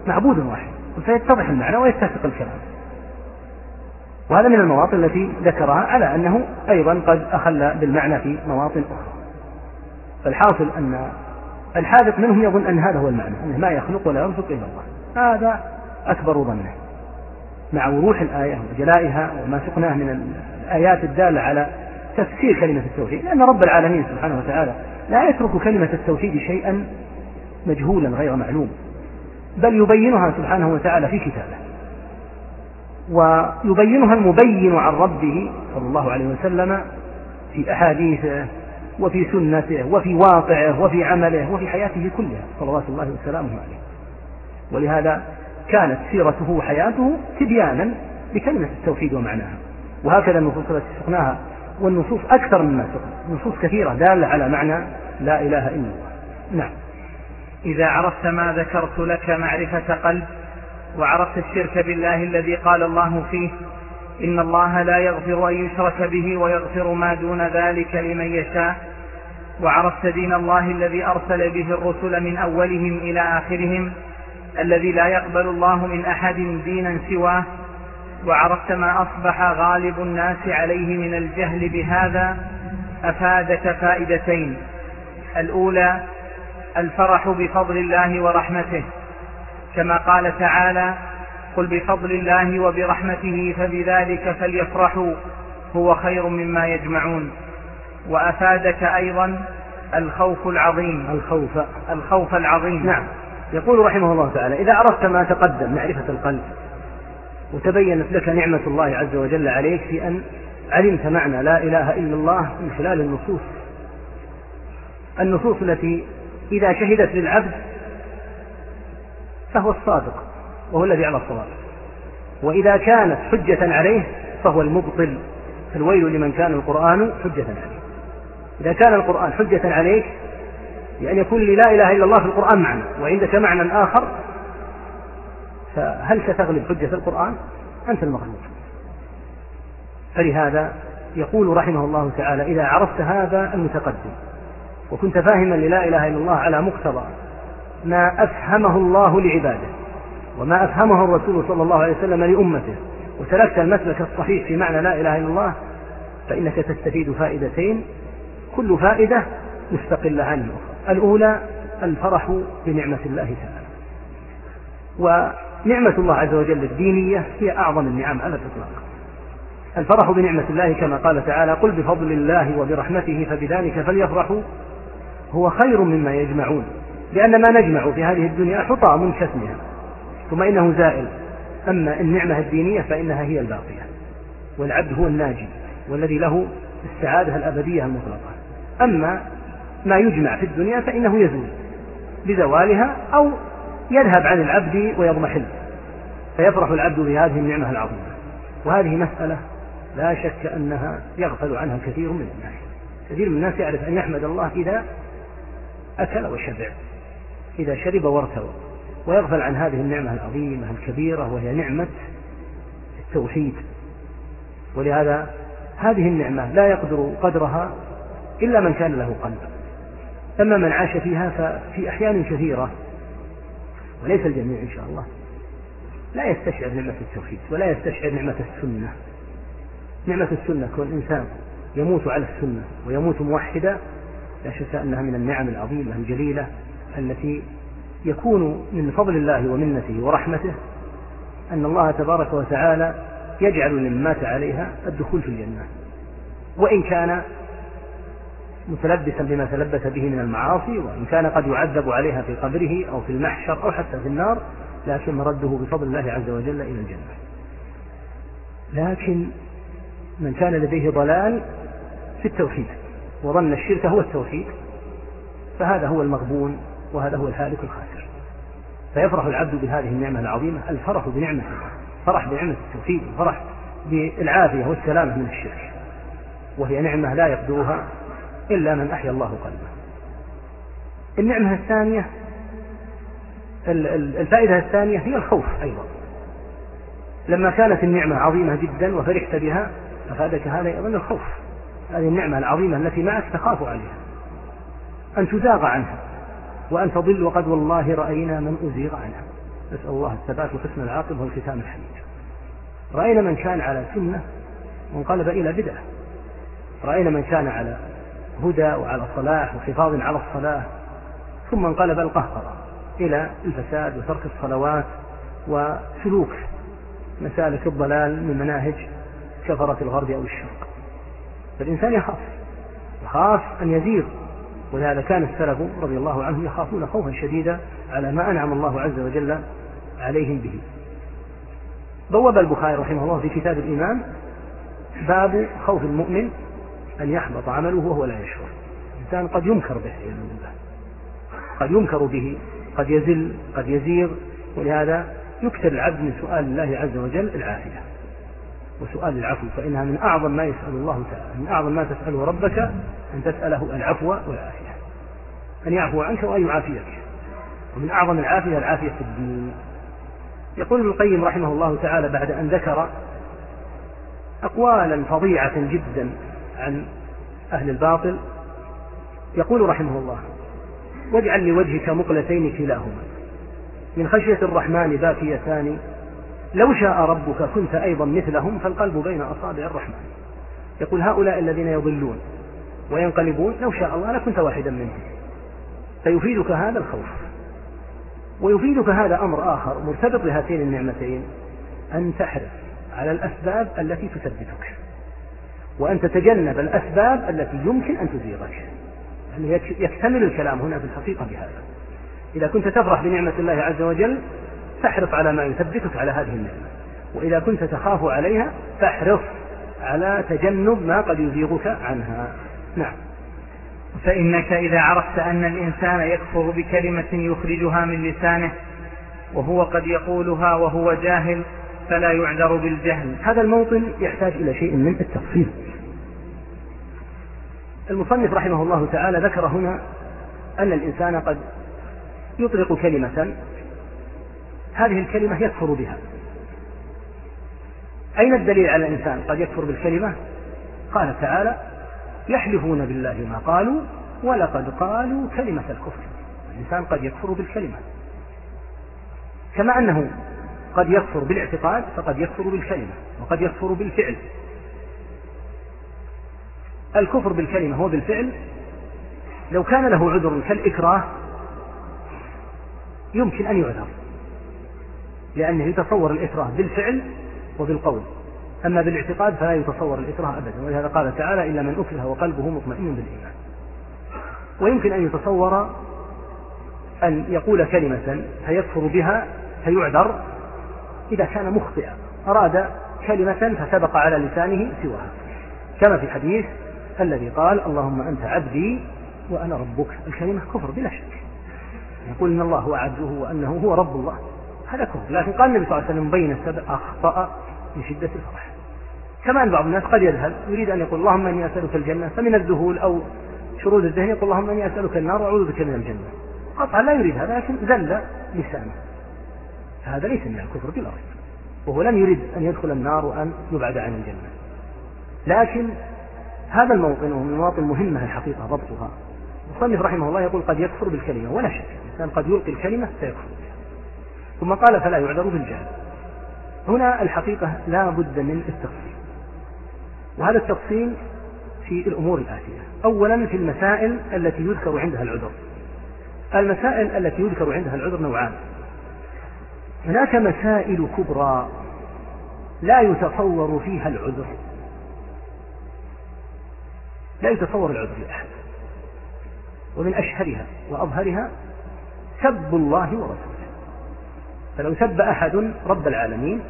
معبود واحد. فيتضح المعنى ويتفق الكلام. وهذا من المواطن التي ذكرها على أنه أيضا قد أخل بالمعنى في مواطن أخرى. فالحاصل أن الحاذق منهم يظن أن هذا هو المعنى أنه ما يخلق ولا يرزق إلا الله. هذا أكبر ظنه. مع وضوح الآية وجلائها وما سقناه من الآيات الدالة على تفسير كلمة التوحيد لأن رب العالمين سبحانه وتعالى لا يترك كلمة التوحيد شيئا مجهولا غير معلوم بل يبينها سبحانه وتعالى في كتابه. ويبينها المبين عن ربه صلى الله عليه وسلم في أحاديثه وفي سنته وفي واقعه وفي عمله وفي حياته كلها صلوات الله وسلامه عليه. ولهذا كانت سيرته وحياته تبيانا لكلمة التوحيد ومعناها. وهكذا النصوص التي سقناها والنصوص أكثر مما سقنا نصوص كثيرة دالة على معنى لا إله إلا الله. نعم.
إذا عرفت ما ذكرت لك معرفة قلب وعرفت الشرك بالله الذي قال الله فيه إن الله لا يغفر أن يشرك به ويغفر ما دون ذلك لمن يشاء. وعرفت دين الله الذي أرسل به الرسل من أولهم إلى آخرهم الذي لا يقبل الله من أحد دينا سواه. وعرفت ما أصبح غالب الناس عليه من الجهل بهذا أفادك فائدتين. الأولى الفرح بفضل الله ورحمته. كما قال تعالى قل بفضل الله وبرحمته فبذلك فليفرحوا هو خير مما يجمعون. وأفادك أيضا الخوف العظيم.
الخوف.
الخوف العظيم.
نعم. يقول رحمه الله تعالى إذا عرفت ما تقدم معرفة القلب وتبينت لك نعمة الله عز وجل عليك في أن علمت معنى لا إله إلا الله من خلال النصوص. النصوص التي إذا شهدت للعبد فهو الصادق وهو الذي على الصواب. وإذا كانت حجة عليه فهو المبطل فالويل لمن كان القرآن حجة عليه. إذا كان القرآن حجة عليك بأن يكون لي لا إله إلا الله في القرآن معنى وعندك معنى آخر فهل ستغلب حجة القرآن؟ أنت المغلوب. فلهذا يقول رحمه الله تعالى إذا عرفت هذا المتقدم وكنت فاهما للا إله إلا الله على مقتضى ما أفهمه الله لعباده وما أفهمه الرسول صلى الله عليه وسلم لأمته. وسلكت المسلك الصحيح في معنى لا إله إلا الله فإنك تستفيد فائدتين كل فائدة مستقلة عن الأخرى. الأولى الفرح بنعمة الله تعالى. ونعمة الله عز وجل الدينية هي أعظم النعم على الإطلاق. الفرح بنعمة الله كما قال تعالى قل بفضل الله وبرحمته فبذلك فليفرحوا هو خير مما يجمعون. لأن ما نجمع في هذه الدنيا حطام كاسمها ثم إنه زائل. أما النعمة الدينية فإنها هي الباقية والعبد هو الناجي والذي له السعادة الأبدية المطلقة. أما ما يجمع في الدنيا فإنه يزول بزوالها أو يذهب عن العبد ويضمحل فيفرح العبد بهذه النعمة العظيمة. وهذه مسألة لا شك أنها يغفل عنها كثير من الناس. كثير من الناس يعرف أن يحمد الله إذا أكل وشبع. إذا شرب وارتوى ويغفل عن هذه النعمة العظيمة الكبيرة وهي نعمة التوحيد. ولهذا هذه النعمة لا يقدر قدرها إلا من كان له قلب. أما من عاش فيها ففي أحيان كثيرة وليس الجميع إن شاء الله لا يستشعر نعمة التوحيد ولا يستشعر نعمة السنة. نعمة السنة كون الإنسان يموت على السنة ويموت موحدا لا شك أنها من النعم العظيمة الجليلة التي يكون من فضل الله ومنته ورحمته أن الله تبارك وتعالى يجعل لمن مات عليها الدخول في الجنة. وإن كان متلبسا بما تلبس به من المعاصي وإن كان قد يعذب عليها في قبره أو في المحشر أو حتى في النار لكن مرده بفضل الله عز وجل إلى الجنة. لكن من كان لديه ضلال في التوحيد وظن الشرك هو التوحيد فهذا هو المغبون وهذا هو الهالك الخاسر. فيفرح العبد بهذه النعمة العظيمة الفرح بنعمة فرح بنعمة التوحيد الفرح بالعافية والسلامة من الشرك. وهي نعمة لا يقدرها إلا من أحيا الله قلبه. النعمة الثانية الفائدة الثانية هي الخوف أيضا. لما كانت النعمة عظيمة جدا وفرحت بها أفادك هذا أيضا الخوف. هذه النعمة العظيمة التي معك تخاف عليها أن تزاغ عنها. وأن تضل وقد والله رأينا من أزيغ عنها. نسأل الله الثبات وحسن العاقبة والختام الحميد. رأينا من كان على سنة وانقلب إلى بدعة. رأينا من كان على هدى وعلى صلاح وحفاظ على الصلاة ثم انقلب القهقرة إلى الفساد وترك الصلوات وسلوك مسالك الضلال من مناهج كفرة الغرب أو الشرق. فالإنسان يخاف يخاف أن يزيغ. ولهذا كان السلف رضي الله عنهم يخافون خوفا شديدا على ما أنعم الله عز وجل عليهم به. بوب البخاري رحمه الله في كتاب الإيمان باب خوف المؤمن أن يحبط عمله وهو لا يشعر. الإنسان قد ينكر به بالله. قد ينكر به قد يزل قد يزيغ ولهذا يكثر العبد من سؤال الله عز وجل العافية. وسؤال العفو فإنها من أعظم ما يسأل الله تعالى من أعظم ما تسأله ربك أن تسأله العفو والعافية. أن يعفو عنك وأن يعافيك. ومن أعظم العافية العافية في الدين. يقول ابن القيم رحمه الله تعالى بعد أن ذكر أقوالا فظيعة جدا عن أهل الباطل يقول رحمه الله واجعل لوجهك مقلتين كلاهما من خشية الرحمن باكيتان لو شاء ربك كنت أيضا مثلهم فالقلب بين أصابع الرحمن. يقول هؤلاء الذين يضلون وينقلبون لو شاء الله لكنت واحدا منهم. فيفيدك هذا الخوف. ويفيدك هذا أمر آخر مرتبط بهاتين النعمتين. أن تحرص على الأسباب التي تثبتك. وأن تتجنب الأسباب التي يمكن أن تزيغك. يعني يكتمل الكلام هنا في الحقيقة بهذا. إذا كنت تفرح بنعمة الله عز وجل فاحرص على ما يثبتك على هذه النعمة. وإذا كنت تخاف عليها فاحرص على تجنب ما قد يزيغك عنها. نعم.
فإنك إذا عرفت أن الإنسان يكفر بكلمة يخرجها من لسانه وهو قد يقولها وهو جاهل فلا يعذر بالجهل.
هذا الموطن يحتاج إلى شيء من التفصيل المصنف رحمه الله تعالى ذكر هنا أن الإنسان قد يطلق كلمة هذه الكلمة يكفر بها. أين الدليل على الإنسان قد يكفر بالكلمة؟ قال تعالى يحلفون بالله ما قالوا ولقد قالوا كلمة الكفر. الإنسان قد يكفر بالكلمة. كما أنه قد يكفر بالاعتقاد فقد يكفر بالكلمة وقد يكفر بالفعل. الكفر بالكلمة هو بالفعل. لو كان له عذر كالإكراه يمكن أن يعذر. لأنه يتصور الإكراه بالفعل وبالقول. أما بالاعتقاد فلا يتصور الإكراه أبدا ولهذا قال تعالى إلا من أكره وقلبه مطمئن بالإيمان. ويمكن أن يتصور أن يقول كلمة فيكفر بها فيعذر إذا كان مخطئا. أراد كلمة فسبق على لسانه سواها. كما في حديث الذي قال اللهم أنت عبدي وأنا ربك. الكلمة كفر بلا شك. يقول إن الله هو عبده وأنه هو رب الله. هذا كفر. لكن قال النبي صلى الله عليه وسلم بين السبع أخطأ من شدة الفرح. كما أن بعض الناس قد يذهل يريد أن يقول اللهم إني أسألك الجنة فمن الذهول أو شرود الذهن يقول اللهم إني أسألك النار وأعوذ بك من الجنة. قطعا لا يريد هذا لكن ذل لسانه. فهذا ليس من الكفر بلا ريب وهو لم يرد أن يدخل النار وأن يبعد عن الجنة. لكن هذا الموطن وهو من مواطن مهمة الحقيقة ضبطها. المصنف رحمه الله يقول قد يكفر بالكلمة ولا شك. الإنسان قد يلقي الكلمة فيكفر. ثم قال فلا يعذر بالجهل. هنا الحقيقة لا بد من التفصيل وهذا التفصيل في الأمور الآتية. أولا في المسائل التي يذكر عندها العذر. المسائل التي يذكر عندها العذر نوعان. هناك مسائل كبرى لا يتصور فيها العذر. لا يتصور العذر لأحد. ومن أشهرها وأظهرها سب الله ورسوله. فلو سب أحد رب العالمين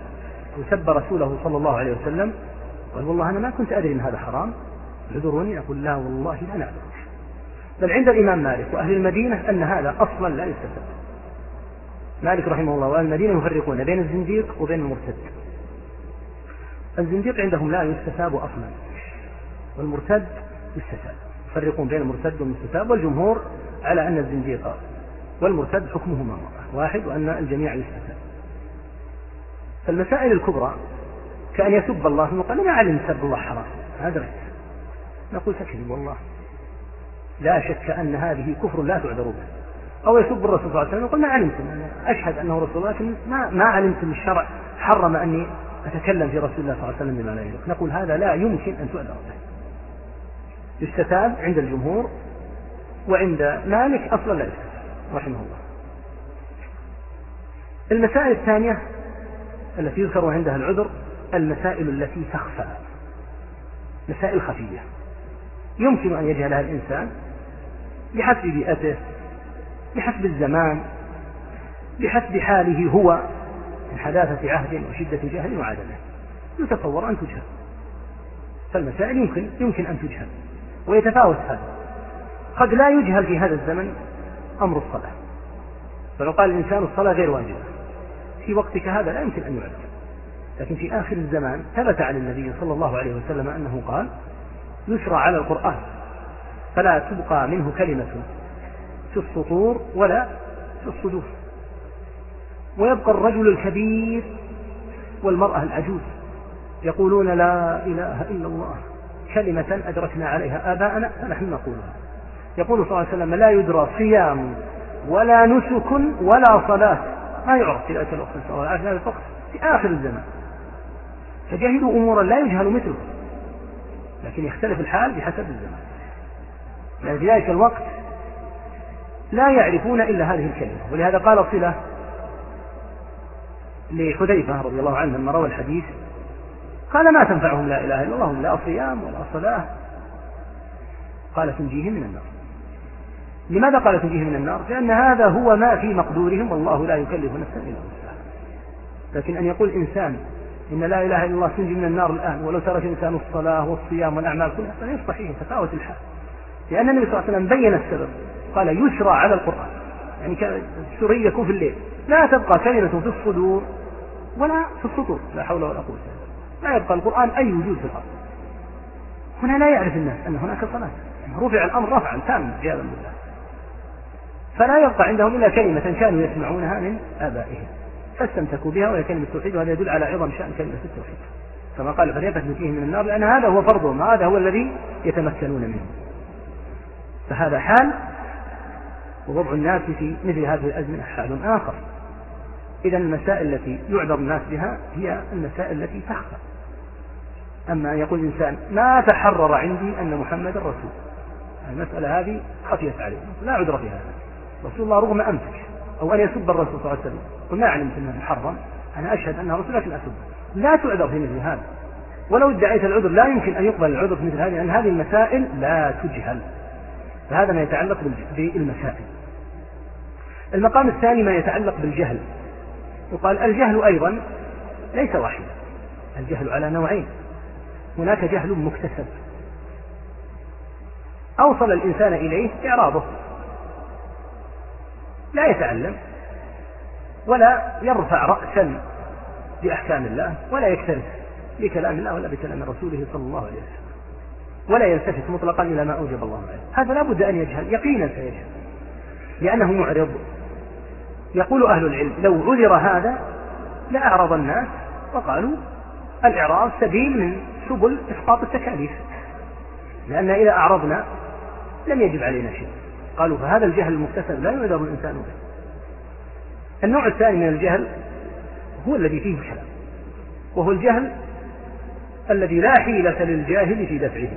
أو سب رسوله صلى الله عليه وسلم قال والله أنا ما كنت أدري أن هذا حرام. اعذروني أقول لا والله لا نعذر بل عند الإمام مالك وأهل المدينة أن هذا أصلا لا يستفاد. مالك رحمه الله وأهل المدينة يفرقون بين الزنديق وبين المرتد. الزنديق عندهم لا يستتاب أصلا والمرتد يستتاب يفرقون بين المرتد والمستتاب والجمهور على أن الزنديق والمرتد حكمهما. واحد وأن الجميع يستتاب فالمسائل الكبرى كأن يسب الله ثم قال ما علم سب الله حرام. هذا رأيت نقول تكذب والله. لا شك أن هذه كفر لا تعذر به. أو يسب الرسول صلى الله عليه وسلم يقول ما علمتم. أشهد أنه رسول الله لكن ما, ما علمتم الشرع حرم أني أتكلم في رسول الله صلى الله عليه وسلم بما لا يليق. نقول هذا لا يمكن أن تعذر به. يستتاب عند الجمهور وعند مالك أصلا لا يستتاب رحمه الله. المسائل الثانية التي يذكر عندها العذر المسائل التي تخفى مسائل خفية. يمكن أن يجهلها الإنسان بحسب بيئته بحسب الزمان بحسب حاله هو من حداثة عهد وشدة جهل وعدمه يتصور أن تجهل. فالمسائل يمكن يمكن أن تجهل. ويتفاوت هذا. قد لا يجهل في هذا الزمن أمر الصلاة. فلو قال الإنسان الصلاة غير واجبة. في وقتك هذا لا يمكن أن يعلم لكن في آخر الزمان ثبت عن النبي صلى الله عليه وسلم أنه قال يشرع على القرآن فلا تبقى منه كلمة في السطور ولا في الصدور. ويبقى الرجل الكبير والمرأة العجوز يقولون لا إله إلا الله كلمة أدركنا عليها آباءنا فنحن نقولها. يقول صلى الله عليه وسلم لا يدرى صيام ولا نسك ولا صلاة ما يعرف في ذلك الوقت نسأل الله. العافية في في آخر الزمان. فجهلوا أمورا لا يجهل مثله. لكن يختلف الحال بحسب الزمان. لأن في ذلك الوقت لا يعرفون إلا هذه الكلمة. ولهذا قال صلة لحذيفة رضي الله عنه لما روى الحديث قال ما تنفعهم لا إله إلا الله لا صيام ولا صلاة. قال تنجيهم من النار. لماذا قال تنجيهم من النار؟ لأن هذا هو ما في مقدورهم والله لا يكلف نفسا إلا وسعها. لكن أن يقول إنسان إن لا إله إلا الله تنجي من النار الآن ولو ترك الإنسان الصلاة والصيام والأعمال كلها فليس صحيح تفاوت الحال. لأن النبي صلى الله عليه وسلم بين السبب قال يسرى على القرآن. يعني السري يكون في الليل. لا تبقى كلمة في الصدور ولا في السطور لا حول ولا قوة لا يبقى القرآن أي وجود في الأرض. هنا لا يعرف الناس أن هناك صلاة. رفع الأمر رفعا تاما عياذا بالله. فلا يبقى عندهم إلا كلمة كانوا يسمعونها من آبائهم فاستمسكوا بها وهي كلمة التوحيد وهذا يدل على عظم شأن كلمة التوحيد. كما قال فليتك فيه من النار لأن هذا هو فرضهم هذا هو الذي يتمكنون منه. فهذا حال ووضع الناس في مثل هذه الأزمنة حال آخر. إذا المسائل التي يعذر الناس بها هي المسائل التي تخفى أما أن يقول الإنسان ما تحرر عندي أن محمد رسول. المسألة هذه خفيت عليه لا عذر في هذا رسول الله رغم أنفك أو أن يسب الرسول صلى الله عليه وسلم. وما علمت أنه محرم. أنا أشهد أنه رسول لكن أسب لا تعذر في مثل هذا. ولو ادعيت العذر لا يمكن أن يقبل العذر في مثل هذه لأن هذه المسائل لا تجهل. فهذا ما يتعلق بالمسائل. المقام الثاني ما يتعلق بالجهل. يقال الجهل أيضا ليس واحدا. الجهل على نوعين. هناك جهل مكتسب. أوصل الإنسان إليه إعراضه. لا يتعلم ولا يرفع رأسا بأحكام الله ولا يكترث بكلام الله ولا بكلام رسوله صلى الله عليه وسلم ولا يلتفت مطلقا إلى ما أوجب الله عليه. هذا لا بد أن يجهل يقينا سيجهل لأنه معرض. يقول أهل العلم لو عذر هذا لأعرض الناس وقالوا الإعراض سبيل من سبل إسقاط التكاليف لأن إذا أعرضنا لم يجب علينا شيء. قالوا فهذا الجهل المكتسب لا يعذر الإنسان به. النوع الثاني من الجهل هو الذي فيه الكلام وهو الجهل الذي لا حيلة للجاهل في دفعه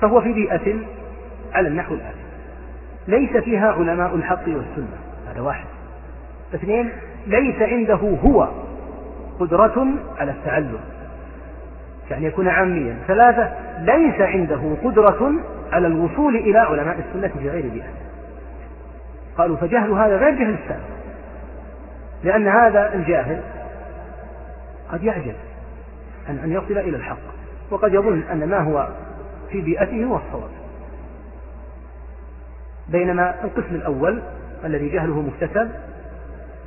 فهو في بيئة على النحو الآتي. ليس فيها علماء الحق والسنة هذا واحد. اثنين ليس عنده هو قدرة على التعلم. يعني يكون عاميا. ثلاثة ليس عنده قدرة على الوصول إلى علماء السنة في غير بيئة. قالوا فجهل هذا غير جهل السابق. لأن هذا الجاهل قد يعجز عن أن يصل إلى الحق. وقد يظن أن ما هو في بيئته هو الصواب. بينما القسم الأول الذي جهله مكتسب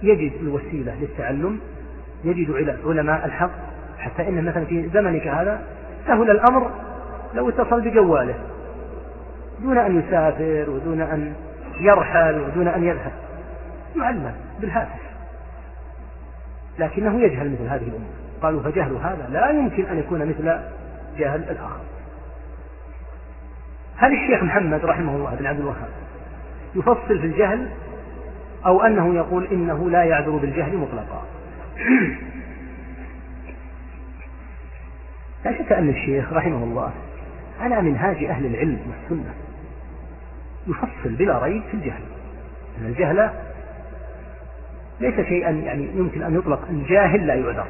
يجد الوسيلة للتعلم يجد علماء الحق حتى إن مثلا في زمنك هذا سهل الأمر لو اتصل بجواله دون أن يسافر ودون أن يرحل ودون أن يذهب. يعلم بالهاتف. لكنه يجهل مثل هذه الأمور. قالوا فجهل هذا لا يمكن أن يكون مثل جهل الآخر. هل الشيخ محمد رحمه الله بن عبد الوهاب يفصل في الجهل أو أنه يقول إنه لا يعذر بالجهل مطلقا؟ لا شك أن الشيخ رحمه الله على منهاج أهل العلم والسنة يفصل بلا ريب في الجهل. أن الجهل ليس شيئا يعني يمكن أن يطلق الجاهل لا يعذر.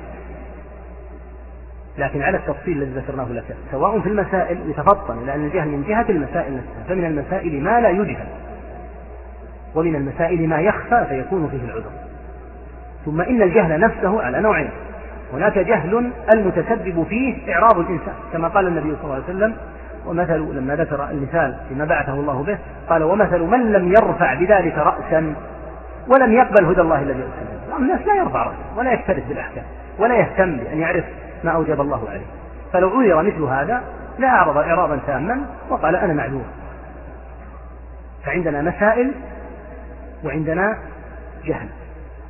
لكن على التفصيل الذي ذكرناه لك سواء في المسائل يتفطن لأن الجهل من جهة المسائل نفسها فمن المسائل ما لا يجهل ومن المسائل ما يخفى فيكون فيه العذر. ثم إن الجهل نفسه على نوعين. هناك جهل المتسبب فيه إعراض الإنسان كما قال النبي صلى الله عليه وسلم ومثل لما ذكر المثال فيما بعثه الله به قال ومثل من لم يرفع بذلك رأسا ولم يقبل هدى الله الذي أرسله الناس لا يرفع رأسا ولا يكترث بالأحكام ولا يهتم بأن يعرف ما أوجب الله عليه. فلو عذر مثل هذا لا أعرض إعراضا تاما وقال أنا معذور. فعندنا مسائل وعندنا جهل.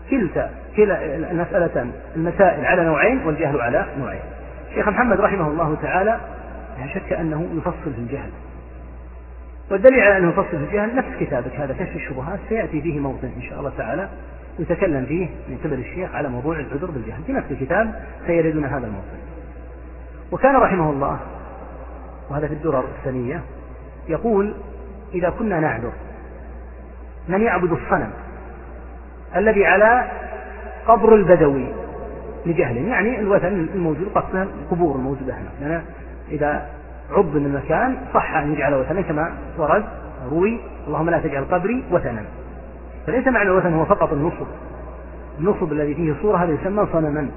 كلتا كلا المسألتان المسائل على نوعين والجهل على نوعين. شيخ محمد رحمه الله تعالى لا شك أنه يفصل في الجهل. والدليل على أنه يفصل في الجهل نفس كتابك هذا كشف الشبهات سيأتي فيه موطن إن شاء الله تعالى يتكلم فيه من قبل الشيخ على موضوع العذر بالجهل. في نفس الكتاب سيردنا هذا الموطن. وكان رحمه الله وهذا في الدرر الثانية يقول إذا كنا نعذر من يعبد الصنم الذي على قبر البدوي لجهل يعني الوثن الموجود قصدها القبور الموجودة هنا. لأن إذا عض من المكان صح أن يجعل وثنا كما ورد روي اللهم لا تجعل قبري وثنا. فليس معنى الوثن هو فقط النصب. النصب الذي فيه صورة هذا يسمى صنما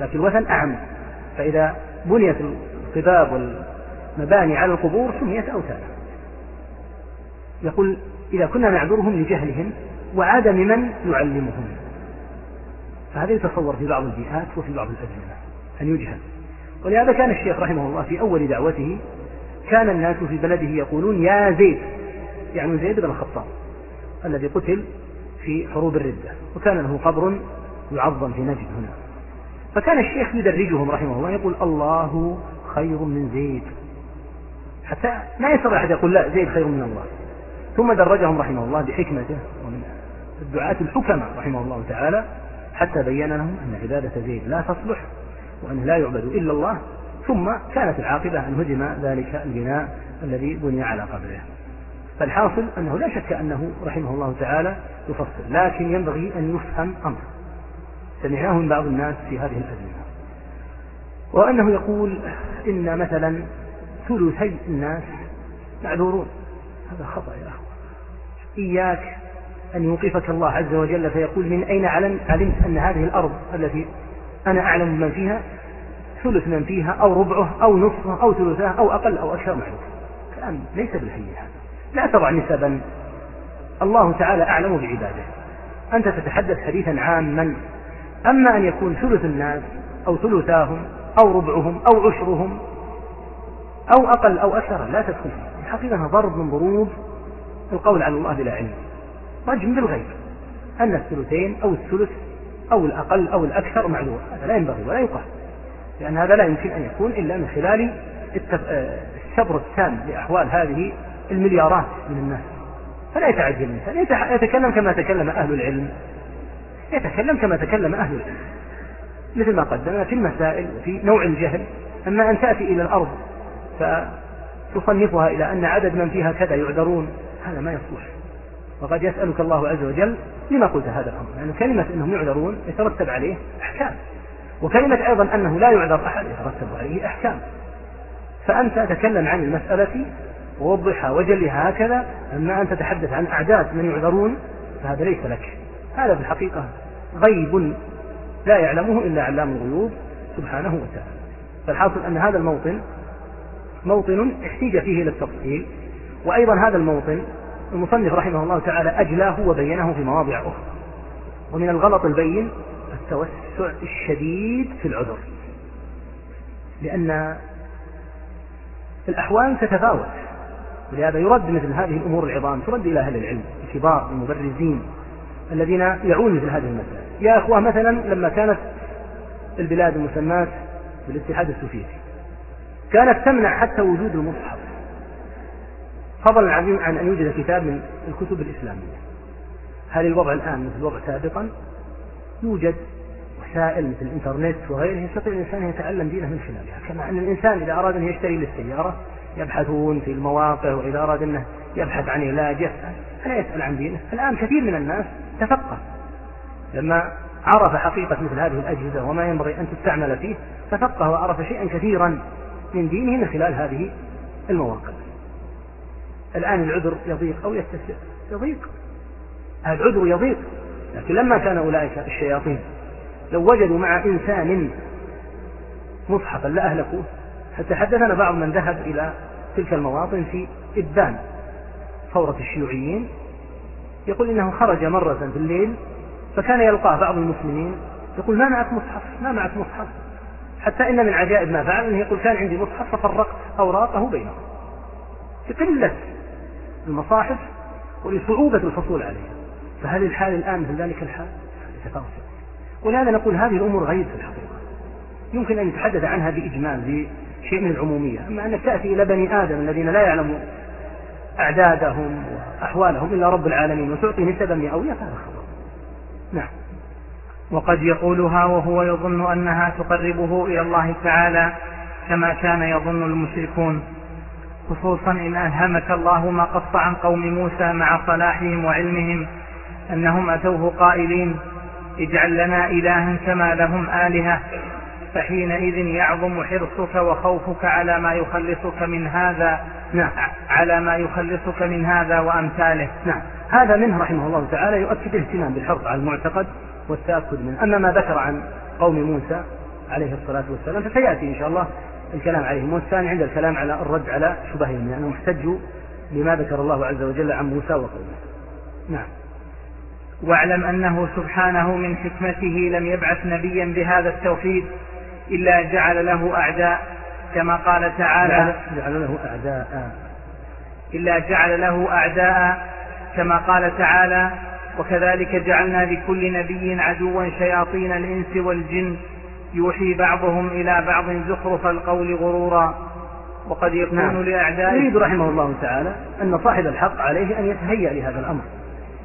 لكن الوثن أعم. فإذا بنيت القباب والمباني على القبور سميت أوثانا. يقول إذا كنا نعذرهم لجهلهم وعدم من يعلمهم. فهذا يتصور في بعض البيئات وفي بعض الأزمنة أن يجهل ولهذا كان الشيخ رحمه الله في أول دعوته كان الناس في بلده يقولون يا زيد يعني زيد بن الخطاب الذي قتل في حروب الردة وكان له قبر يعظم في نجد هنا. فكان الشيخ يدرجهم رحمه الله يقول الله خير من زيد. حتى ما يستطيع أحد يقول لا زيد خير من الله. ثم درجهم رحمه الله بحكمته ومن الدعاة الحكماء رحمه الله تعالى حتى بين لهم أن عبادة زيد لا تصلح وأنه لا يعبد إلا الله ثم كانت العاقبة أن هدم ذلك البناء الذي بني على قبره. فالحاصل أنه لا شك أنه رحمه الله تعالى يفصل لكن ينبغي أن يفهم أمر. سمعناه من بعض الناس في هذه الأزمنة. وأنه يقول إن مثلا ثلثي الناس معذورون. هذا خطأ يا أخوة. إياك أن يوقفك الله عز وجل فيقول من أين علمت أن هذه الأرض التي أنا أعلم من فيها ثلث من فيها أو ربعه أو نصفه أو ثلثه أو أقل أو أكثر معروف كلام ليس بالحي هذا. لا تضع نسبا. الله تعالى أعلم بعباده. أنت تتحدث حديثا عاما. أما أن يكون ثلث الناس أو ثلثاهم أو ربعهم أو عشرهم أو أقل أو أكثر لا تدخل. الحقيقة ضرب من ضروب القول على الله بلا علم. رجم بالغيب. أن الثلثين أو الثلث أو الأقل أو الأكثر معذور هذا لا ينبغي ولا يقال. لأن هذا لا يمكن أن يكون إلا من خلال السبر التام لأحوال هذه المليارات من الناس. فلا يتعجل الإنسان يتكلم كما تكلم أهل العلم. يتكلم كما تكلم أهل العلم. مثل ما قدمنا في المسائل وفي نوع الجهل. أما أن تأتي إلى الأرض فتصنفها إلى أن عدد من فيها كذا يعذرون. هذا ما يصلح. وقد يسألك الله عز وجل لما قلت هذا الأمر لأن يعني كلمة أنهم يعذرون يترتب عليه أحكام وكلمة أيضا أنه لا يعذر أحد يترتب عليه أحكام. فأنت تكلم عن المسألة ووضحها وجلها هكذا أما أن تتحدث عن أعداد من يعذرون فهذا ليس لك. هذا في الحقيقة غيب لا يعلمه إلا علام الغيوب سبحانه وتعالى. فالحاصل أن هذا الموطن موطن احتيج فيه إلى التفصيل وأيضا هذا الموطن المصنف رحمه الله تعالى أجلاه وبينه في مواضع أخرى. ومن الغلط البين التوسع الشديد في العذر. لأن الأحوال تتفاوت. ولهذا يرد مثل هذه الأمور العظام ترد إلى أهل العلم الكبار المبرزين الذين يعون مثل هذه المسائل. يا أخوة مثلا لما كانت البلاد المسماة بالاتحاد السوفيتي كانت تمنع حتى وجود المصحف. فضلا عن أن يوجد كتاب من الكتب الإسلامية. هل الوضع الآن مثل الوضع سابقا. يوجد وسائل مثل الإنترنت وغيره يستطيع الإنسان أن يتعلم دينه من خلالها. كما أن الإنسان إذا أراد أن يشتري للسيارة يبحثون في المواقع وإذا أراد أنه يبحث عن علاج يسأل فلا يسأل عن دينه. الآن كثير من الناس تفقه. لما عرف حقيقة مثل هذه الأجهزة وما ينبغي أن تستعمل فيه تفقه وعرف شيئا كثيرا من دينه من خلال هذه المواقع. الآن العذر يضيق أو يتسع يضيق. العذر يضيق. لكن لما كان أولئك الشياطين لو وجدوا مع إنسان مصحفا لأهلكوه حتى حدثنا بعض من ذهب إلى تلك المواطن في إبان ثورة الشيوعيين يقول إنه خرج مرة في الليل فكان يلقاه بعض المسلمين يقول ما معك مصحف؟ ما معك مصحف؟ حتى إن من عجائب ما فعل أنه يقول كان عندي مصحف ففرقت أوراقه بينهم. لقلة المصاحف ولصعوبة الحصول عليها. فهل الحال الآن مثل ذلك الحال؟ تفاوت ولهذا نقول هذه الأمور غيب في الحقيقة. يمكن أن يتحدث عنها بإجمال بشيء من العمومية. أما أنك تأتي إلى بني آدم الذين لا يعلموا أعدادهم وأحوالهم إلا رب العالمين وتعطي نسبا مئوية فهذا خطأ نعم.
وقد يقولها وهو يظن أنها تقربه إلى الله تعالى كما كان يظن المشركون. خصوصا إن ألهمك الله ما قص عن قوم موسى مع صلاحهم وعلمهم أنهم أتوه قائلين اجعل لنا إلها كما لهم آلهة فحينئذ يعظم حرصك وخوفك على ما يخلصك من هذا
نعم.
على ما يخلصك من هذا وأمثاله.
نعم. هذا منه رحمه الله تعالى يؤكد الاهتمام بالحرص على المعتقد والتأكد منه. أما ما ذكر عن قوم موسى عليه الصلاة والسلام فسيأتي إن شاء الله الكلام عليهم والثاني عند الكلام على الرد على شبههم لأنهم احتجوا بما ذكر الله عز وجل عن موسى وقومه. نعم.
واعلم أنه سبحانه من حكمته لم يبعث نبيا بهذا التوحيد إلا جعل له أعداء كما قال تعالى
جعل له أعداء.
إلا جعل له أعداء كما قال تعالى وكذلك جعلنا لكل نبي عدوا شياطين الإنس والجن يوحي بعضهم إلى بعض زخرف القول غرورا. وقد يكون نعم. لأعدائه
يريد رحمه الله تعالى أن صاحب الحق عليه أن يتهيأ لهذا الأمر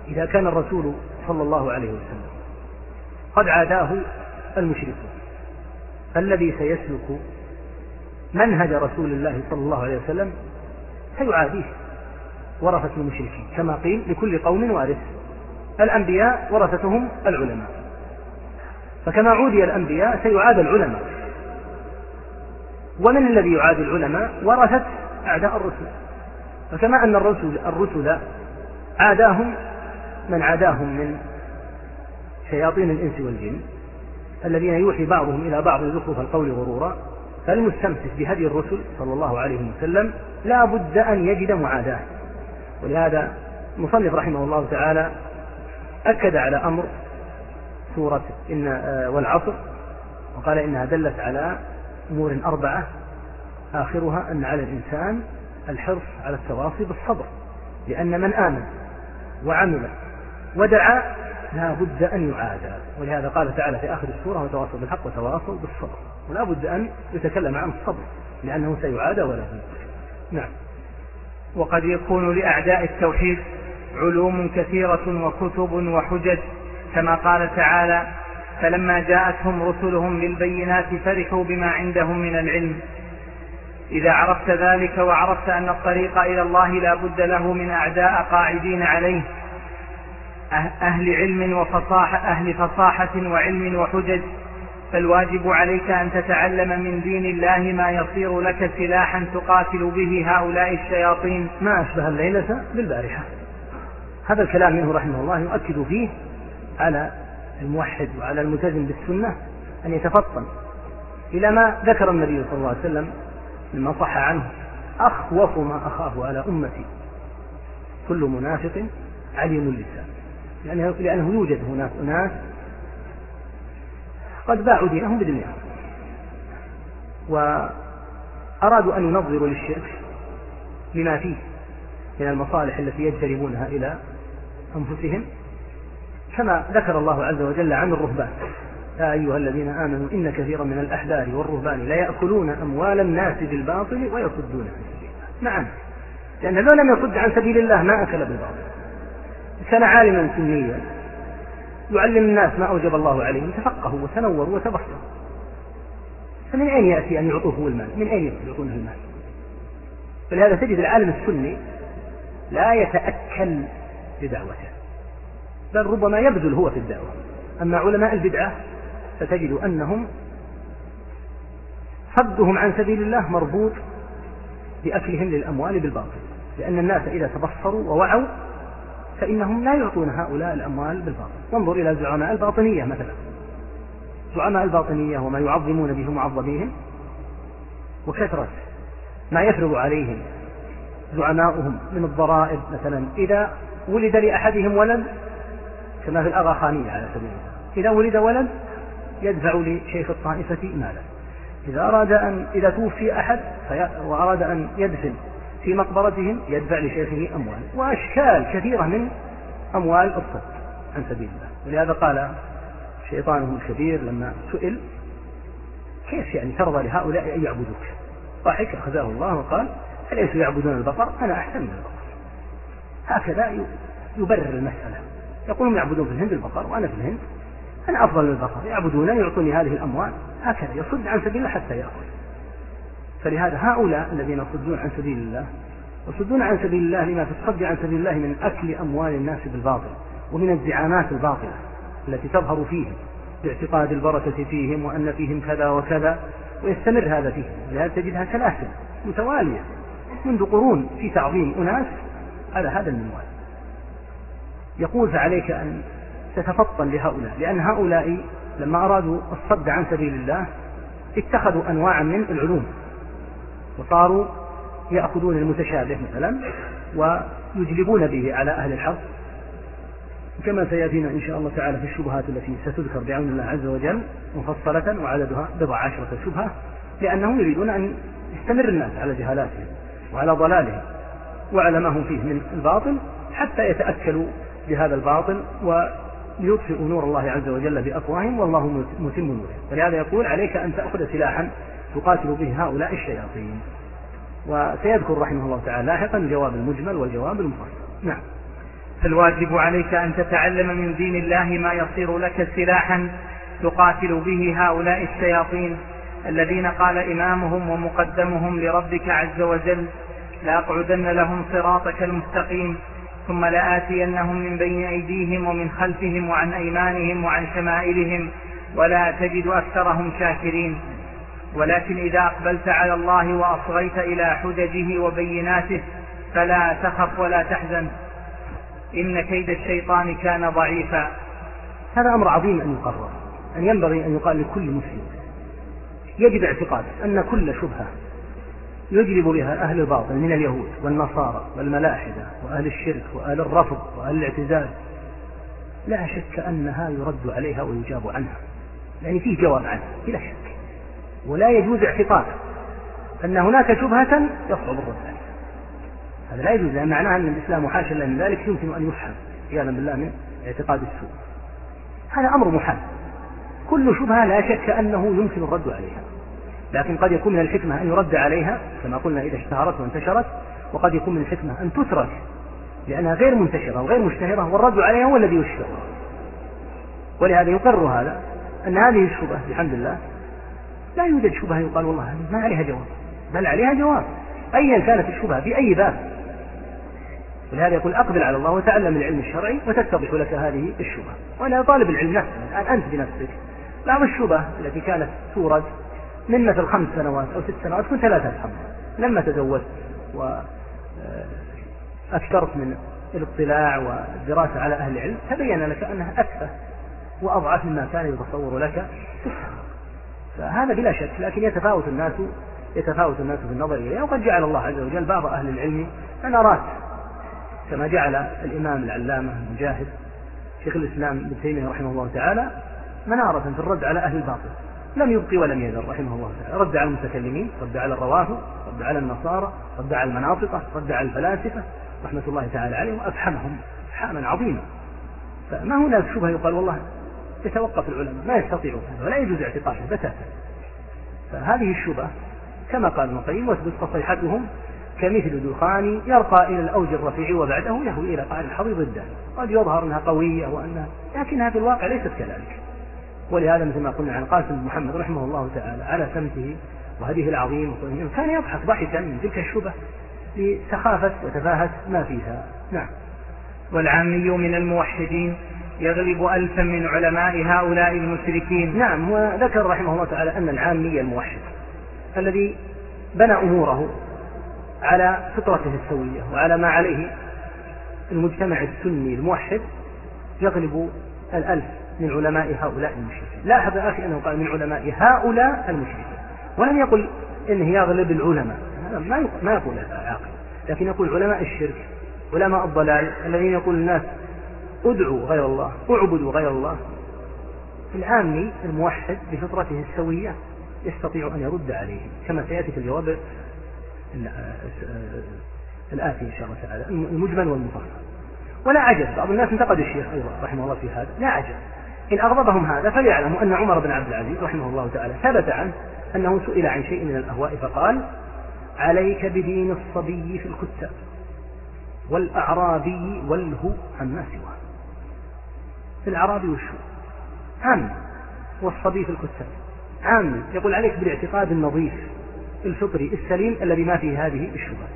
إذا كان الرسول صلى الله عليه وسلم قد عاداه المشركون. فالذي سيسلك منهج رسول الله صلى الله عليه وسلم سيعاديه ورثة المشركين كما قيل لكل قوم وارث. الأنبياء ورثتهم العلماء. فكما عودي الأنبياء سيعاد العلماء. ومن الذي يعاد العلماء؟ ورثة أعداء الرسل. فكما أن الرسل الرسل عاداهم من عاداهم من شياطين الإنس والجن الذين يوحي بعضهم إلى بعض زخرف القول غرورا. فالمستمسك بهدي الرسل صلى الله عليه وسلم لا بد أن يجد معاداة. ولهذا المصنف رحمه الله تعالى أكد على أمر سورة إن آه، والعصر وقال إنها دلت على أمور أربعة. آخرها أن على الإنسان الحرص على التواصي بالصبر لأن من آمن وعمل ودعا لا بد أن يعادى. ولهذا قال تعالى في آخر السورة وتواصوا بالحق وتواصوا بالصبر. ولا بد أن يتكلم عن الصبر لأنه سيعادى ولا بد. نعم.
وقد يكون لأعداء التوحيد علوم كثيرة وكتب وحجج كما قال تعالى فلما جاءتهم رسلهم بالبينات فرحوا بما عندهم من العلم. إذا عرفت ذلك وعرفت أن الطريق إلى الله لا بد له من أعداء قاعدين عليه أه-، أهل علم وفصاحة أهل فصاحة وعلم وحجج فالواجب عليك أن تتعلم من دين الله ما يصير لك سلاحا تقاتل به هؤلاء الشياطين.
ما أشبه الليلة بالبارحة. هذا الكلام منه رحمه الله يؤكد فيه على الموحد وعلى الملتزم بالسنة أن يتفطن إلى ما ذكر النبي صلى الله عليه وسلم مما صح عنه. أخوف ما أخاف على أمتي. كل منافق عليم اللسان. يعني لأنه يوجد هناك أناس قد باعوا دينهم بدنياهم. وأرادوا أن ينظروا للشرك لما فيه من المصالح التي يجتنبونها إلى أنفسهم. كما ذكر الله عز وجل عن الرهبان. يا أيها الذين آمنوا إن كثيرا من الأحبار والرهبان لا يأكلون أموال الناس بالباطل ويصدون عن سبيل الله. نعم. لأن لو لم يصد عن سبيل الله ما أكل بالباطل. كان عالما سنيا يعلم الناس ما أوجب الله عليهم. تفقهوا وتنوروا وتبصروا. فمن أين يأتي أن يعطوه المال؟ من أين يعطونه المال؟ فلهذا تجد العالم السني لا يتأكل بدعوته. بل ربما يبذل هو في الدعوة. أما علماء البدعة فتجد أنهم صدهم عن سبيل الله مربوط بأكلهم للأموال بالباطل. لأن الناس إذا تبصروا ووعوا فإنهم لا يعطون هؤلاء الأموال بالباطل. وانظر إلى زعماء الباطنية مثلا. زعماء الباطنية وما يعظمون به معظميهم وكثرة ما يفرض عليهم زعماؤهم من الضرائب مثلا. إذا ولد لأحدهم ولد كما في الأغاخانية على سبيل المثال. إذا ولد ولد يدفع لشيخ الطائفة مالا. إذا أراد أن إذا توفي أحد وأراد أن يدفن في مقبرتهم يدفع لشيخه أموال. وأشكال كثيرة من أموال الصد عن سبيل الله. ولهذا قال شيطانهم الكبير لما سئل كيف يعني ترضى لهؤلاء أن يعبدوك؟ ضحك أخذه الله وقال أليسوا يعبدون البقر؟ أنا أحسن من البقر. هكذا يبرر المسألة. يقولون يعبدون في الهند البقر وأنا في الهند. أنا أفضل من البقر يعبدونني يعطوني هذه الأموال. هكذا يصد عن سبيل الله حتى يأخذ. فلهذا هؤلاء الذين يصدون عن سبيل الله يصدون عن سبيل الله لما الصد عن سبيل الله من أكل أموال الناس بالباطل ومن الزعامات الباطلة التي تظهر فيهم باعتقاد البركة فيهم وأن فيهم كذا وكذا ويستمر هذا فيهم. لهذا تجدها سلاسل متوالية منذ قرون في تعظيم أناس على هذا المنوال. يقول فعليك أن تتفطن لهؤلاء لأن هؤلاء لما أرادوا الصد عن سبيل الله اتخذوا أنواعا من العلوم وصاروا يأخذون المتشابه مثلا ويجلبون به على أهل الحق. كما سيأتينا إن شاء الله تعالى في الشبهات التي ستذكر بعون الله عز وجل مفصلة وعددها بضع عشرة شبهة لأنهم يريدون أن يستمر الناس على جهالاتهم وعلى ضلالهم وعلى ما هم فيه من الباطل حتى يتأكلوا بهذا الباطل وليطفئوا نور الله عز وجل بأفواههم والله متم نوره فلهذا يقول عليك أن تأخذ سلاحا تقاتل به هؤلاء الشياطين. وسيذكر رحمه الله تعالى لاحقا الجواب المجمل والجواب المفصل. نعم.
فالواجب عليك أن تتعلم من دين الله ما يصير لك سلاحا تقاتل به هؤلاء الشياطين الذين قال إمامهم ومقدمهم لربك عز وجل لأقعدن لهم صراطك المستقيم ثم لآتينهم من بين أيديهم ومن خلفهم وعن أيمانهم وعن شمائلهم ولا تجد أكثرهم شاكرين. ولكن إذا أقبلت على الله وأصغيت إلى حججه وبيناته فلا تخف ولا تحزن. إن كيد الشيطان كان ضعيفا.
هذا أمر عظيم أن يقرر أن ينبغي أن يقال لكل مسلم يجب اعتقاد أن كل شبهة يجلب بها أهل الباطل من اليهود والنصارى والملاحدة وأهل الشرك وأهل الرفض وأهل الاعتزال لا شك أنها يرد عليها ويجاب عنها. يعني فيه جواب عنها بلا شك. ولا يجوز اعتقاد أن هناك شبهة يصعب الرد عليها هذا لا يجوز لأن معناه أن الإسلام حاشا من ذلك يمكن أن يفهم عياذا بالله من اعتقاد السوء. هذا أمر محال. كل شبهة لا شك أنه يمكن الرد عليها. لكن قد يكون من الحكمة أن يرد عليها كما قلنا إذا اشتهرت وانتشرت وقد يكون من الحكمة أن تترك لأنها غير منتشرة وغير مشتهرة والرد عليها هو الذي يشتهر ولهذا يقر هذا أن هذه الشبهة بحمد الله لا يوجد شبهة يقال والله ما عليها جواب بل عليها جواب. أيا كانت الشبهة في أي باب. ولهذا يقول أقبل على الله وتعلم العلم الشرعي وتتضح لك هذه الشبهة. وأنا طالب العلم نفسه الآن أنت بنفسك. بعض الشبه التي كانت تورد مثل خمس سنوات أو ست سنوات كنت لا تفهمها لما تزوجت وأكثرت من الاطلاع والدراسة على أهل العلم تبين لك أنها أكثر وأضعف مما كان يتصور لك فهذا بلا شك لكن يتفاوت الناس يتفاوت الناس في النظر إليه. وقد جعل الله عز وجل بعض أهل العلم منارات كما جعل الإمام العلامة المجاهد شيخ الإسلام ابن تيمية رحمه الله تعالى منارة في الرد على أهل الباطل. لم يبقي ولم يذر رحمه الله تعالى. رد على المتكلمين رد على الروافض رد على النصارى رد على المناطقة رد على الفلاسفة رحمة الله تعالى عليهم وأفحمهم إفحاما عظيما. فما هناك شبهة يقال والله يتوقف العلماء ما يستطيعون هذا ولا يجوز اعتقاده بتاتا. فهذه الشبهة كما قال ابن القيم واثبت فصيحتهم كمثل دخان يرقى إلى الأوج الرفيع وبعده يهوي إلى قاع الحضيض الداني قد يظهر أنها قوية وأنها لكنها في الواقع ليست كذلك. ولهذا مثل ما قلنا عن قاسم بن محمد رحمه الله تعالى على سمته وهديه العظيم كان يضحك ضحكا من تلك الشبه لسخافة وتفاهة ما فيها. نعم.
والعامي من الموحدين يغلب ألفا من علماء هؤلاء المشركين.
نعم. وذكر رحمه الله تعالى أن العامي الموحد الذي بنى أموره على فطرته السوية وعلى ما عليه المجتمع السني الموحد يغلب الألف من علماء هؤلاء المشركين. لاحظ أخي أنه قال من علماء هؤلاء المشركين. ولم يقل إنه يغلب العلماء. ما ما يقول عاقل لكن يقول علماء الشرك علماء الضلال الذين يقول الناس ادعوا غير الله اعبدوا غير الله. العامي الموحد بفطرته السوية يستطيع أن يرد عليه كما سيأتي في الجواب الآتي إن شاء الله تعالى المجمل والمفصل. ولا عجب بعض الناس انتقد الشيخ أيضا رحمه الله في هذا لا عجب. إن أغضبهم هذا فليعلموا أن عمر بن عبد العزيز رحمه الله تعالى ثبت عنه أنه سئل عن شيء من الأهواء فقال عليك بدين الصبي في الكتاب والأعرابي والهو عما سواه. الأعرابي والشو عام. والصبي في الكتاب. عام. يقول عليك بالاعتقاد النظيف الفطري السليم الذي ما فيه هذه الشبهة.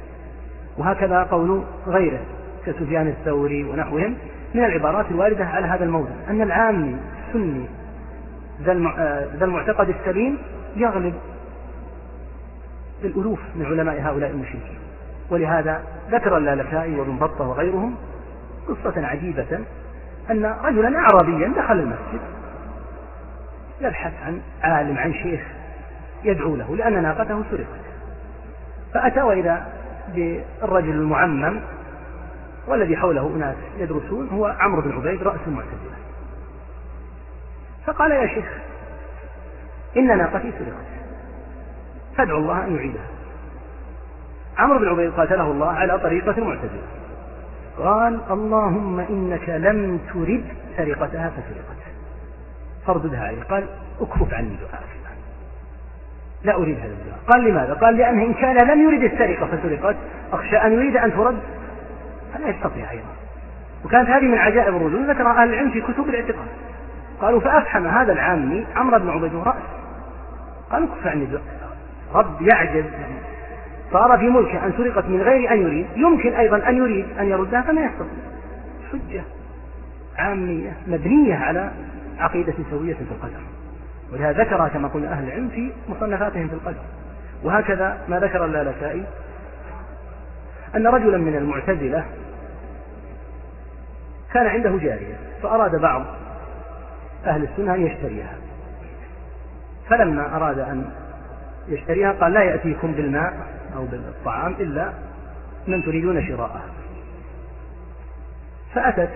وهكذا قول غيره كسفيان الثوري ونحوهم. من العبارات الواردة على هذا الموضوع أن العامي السني ذا المعتقد السليم يغلب الألوف من علماء هؤلاء المشركين. ولهذا ذكر اللالكائي وابن بطة وغيرهم قصة عجيبة أن رجلا أعرابيا دخل المسجد يبحث عن عالم عن شيخ يدعو له لأن ناقته سرقت. فأتى وإذا بالرجل المعمم والذي حوله أناس يدرسون هو عمرو بن عبيد رأس المعتزلة. فقال يا شيخ إن ناقتي سرقت فادعو الله أن يعيدها. عمرو بن عبيد قاتله الله على طريقة المعتزلة. قال اللهم إنك لم ترد سرقتها فسرقت فارددها عليه قال اكفف عني دعاء لا أريد هذا الدعاء. قال لماذا؟ قال لأنه إن كان لم يرد السرقة فسرقت. أخشى أن يريد أن ترد فلا يستطيع أيضا. وكانت هذه من عجائب الرجل. ذكر أهل العلم في كتب الاعتقاد. قالوا فأفحم هذا العامي عمرو بن عبيد رأس. قالوا كف عني رب يعجز صار في ملكه أن سرقت من غير أن يريد. يمكن أيضا أن يريد أن يردها فما يستطيع حجة عامية مبنية على عقيدة سوية في القدر. ولهذا ذكر كما قلنا أهل العلم في مصنفاتهم في القدر. وهكذا ما ذكر اللالكائي أن رجلا من المعتزلة كان عنده جارية فأراد بعض أهل السنة أن يشتريها. فلما أراد أن يشتريها قال لا يأتيكم بالماء أو بالطعام إلا من تريدون شراءه فأتت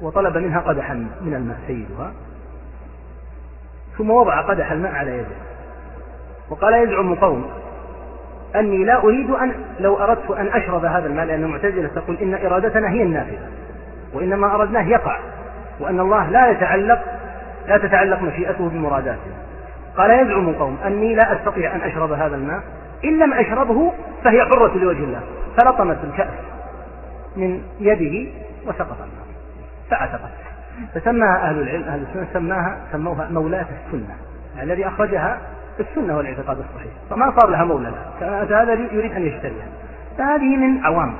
وطلب منها قدحا من الماء سيدها ثم وضع قدح الماء على يده وقال يزعم قوم أني لا أريد أن لو أردت أن أشرب هذا الماء لأن المعتزلة تقول إن إرادتنا هي النافذة وإنما أردناه يقع وأن الله لا يتعلق لا تتعلق مشيئته بمراداتنا قال يزعم قوم أني لا أستطيع أن أشرب هذا الماء إن لم أشربه فهي حرة لوجه الله. فلطمت الكأس من يده وسقط الماء. فاعتقت فسماها أهل العلم أهل السنة سماها سموها مولاة السنة الذي أخرجها السنة والاعتقاد الصحيح. فما صار لها مولى هذا يريد أن يشتريها. فهذه من عوام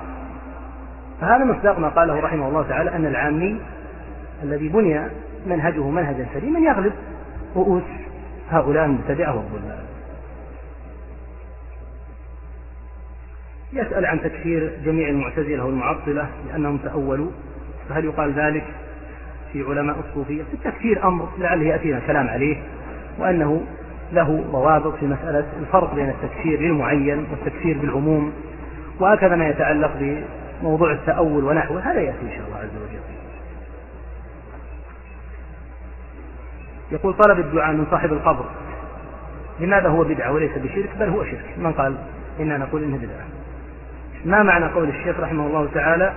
فهذا مصداق ما قاله رحمه الله تعالى أن العامي الذي بني منهجه منهجا سليما يغلب رؤوس هؤلاء المبتدعة والضلال. يسأل عن تكفير جميع المعتزلة والمعطلة لأنهم تأولوا. فهل يقال ذلك في علماء الصوفية؟ في التكفير أمر لعله يأتينا الكلام عليه وأنه له ضوابط في مسألة الفرق بين التكفير للمعين والتكفير بالعموم وهكذا ما يتعلق بموضوع التأول ونحوه هذا يأتي إن شاء الله عز وجل. يقول طلب الدعاء من صاحب القبر لماذا هو بدعة وليس بشرك؟ بل هو شرك. من قال؟ إنا نقول إنه بدعة. ما معنى قول الشيخ رحمه الله تعالى؟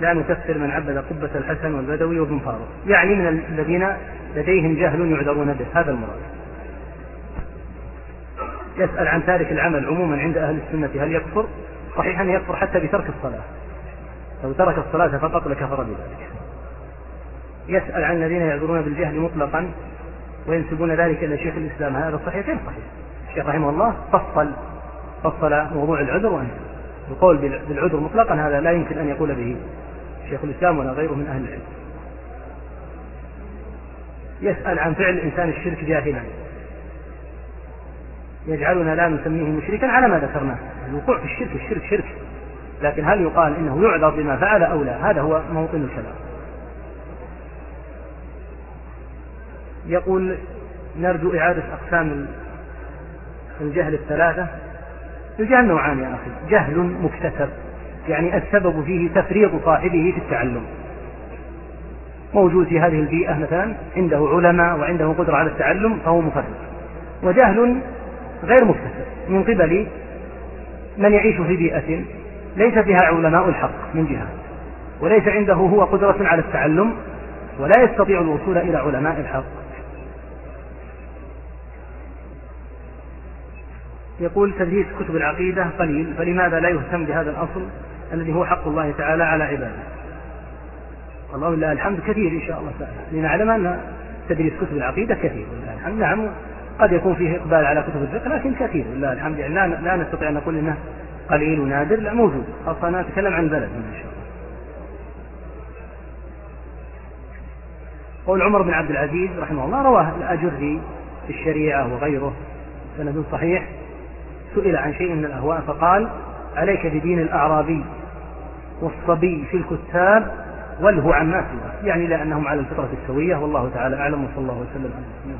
لا نكفر من عبد قبة الحسن والبدوي وابن فاروق. يعني من الذين لديهم جهل يعذرون به. هذا المراد. يسأل عن تارك العمل عموما عند أهل السنة هل يكفر؟ صحيح أن يكفر حتى بترك الصلاة. لو ترك الصلاة فقط لكفر بذلك. يسأل عن الذين يعذرون بالجهل مطلقا وينسبون ذلك إلى شيخ الإسلام. هذا صحيح غير صحيح؟ الشيخ رحمه الله فصل فصل موضوع العذر وأنه القول بالعذر مطلقا هذا لا يمكن أن يقول به شيخ الإسلام ولا غيره من أهل العلم. يسأل عن فعل الإنسان الشرك جاهلا. يجعلنا لا نسميه مشركا على ما ذكرناه الوقوع في الشرك الشرك شرك. لكن هل يقال إنه يعذر بما فعل أو لا؟ هذا هو موطن الكلام. يقول نرجو إعادة أقسام الجهل الثلاثة. الجهل نوعان يا أخي. جهل مكتسب. يعني السبب فيه تفريط صاحبه في التعلم. موجود في هذه البيئة مثلا عنده علماء وعنده قدرة على التعلم فهو مفرط. وجهل غير مكتسب. من قبل من يعيش في بيئة ليس فيها علماء الحق من جهة وليس عنده هو قدرة على التعلم ولا يستطيع الوصول إلى علماء الحق. يقول تدريس كتب العقيدة قليل فلماذا لا يهتم بهذا الأصل الذي هو حق الله تعالى على عباده؟ والله لله الحمد كثير إن شاء الله تعالى. لنعلم أن تدريس كتب العقيدة كثير. الحمد نعم. قد يكون فيه إقبال على كتب الفقه لكن كثير. لله الحمد لا, لا نستطيع أن نقول إنه قليل ونادر لا موجود. خاصة أنا أتكلم عن بلد إن شاء الله. قول عمر بن عبد العزيز رحمه الله رواه الأجري في الشريعة وغيره سند صحيح سئل عن شيء من الأهواء فقال عليك بدين الأعرابي والصبي في الكتاب والهو عما سواه؟ يعني لأنهم على الفطرة السوية والله تعالى أعلم وصلى الله وسلم على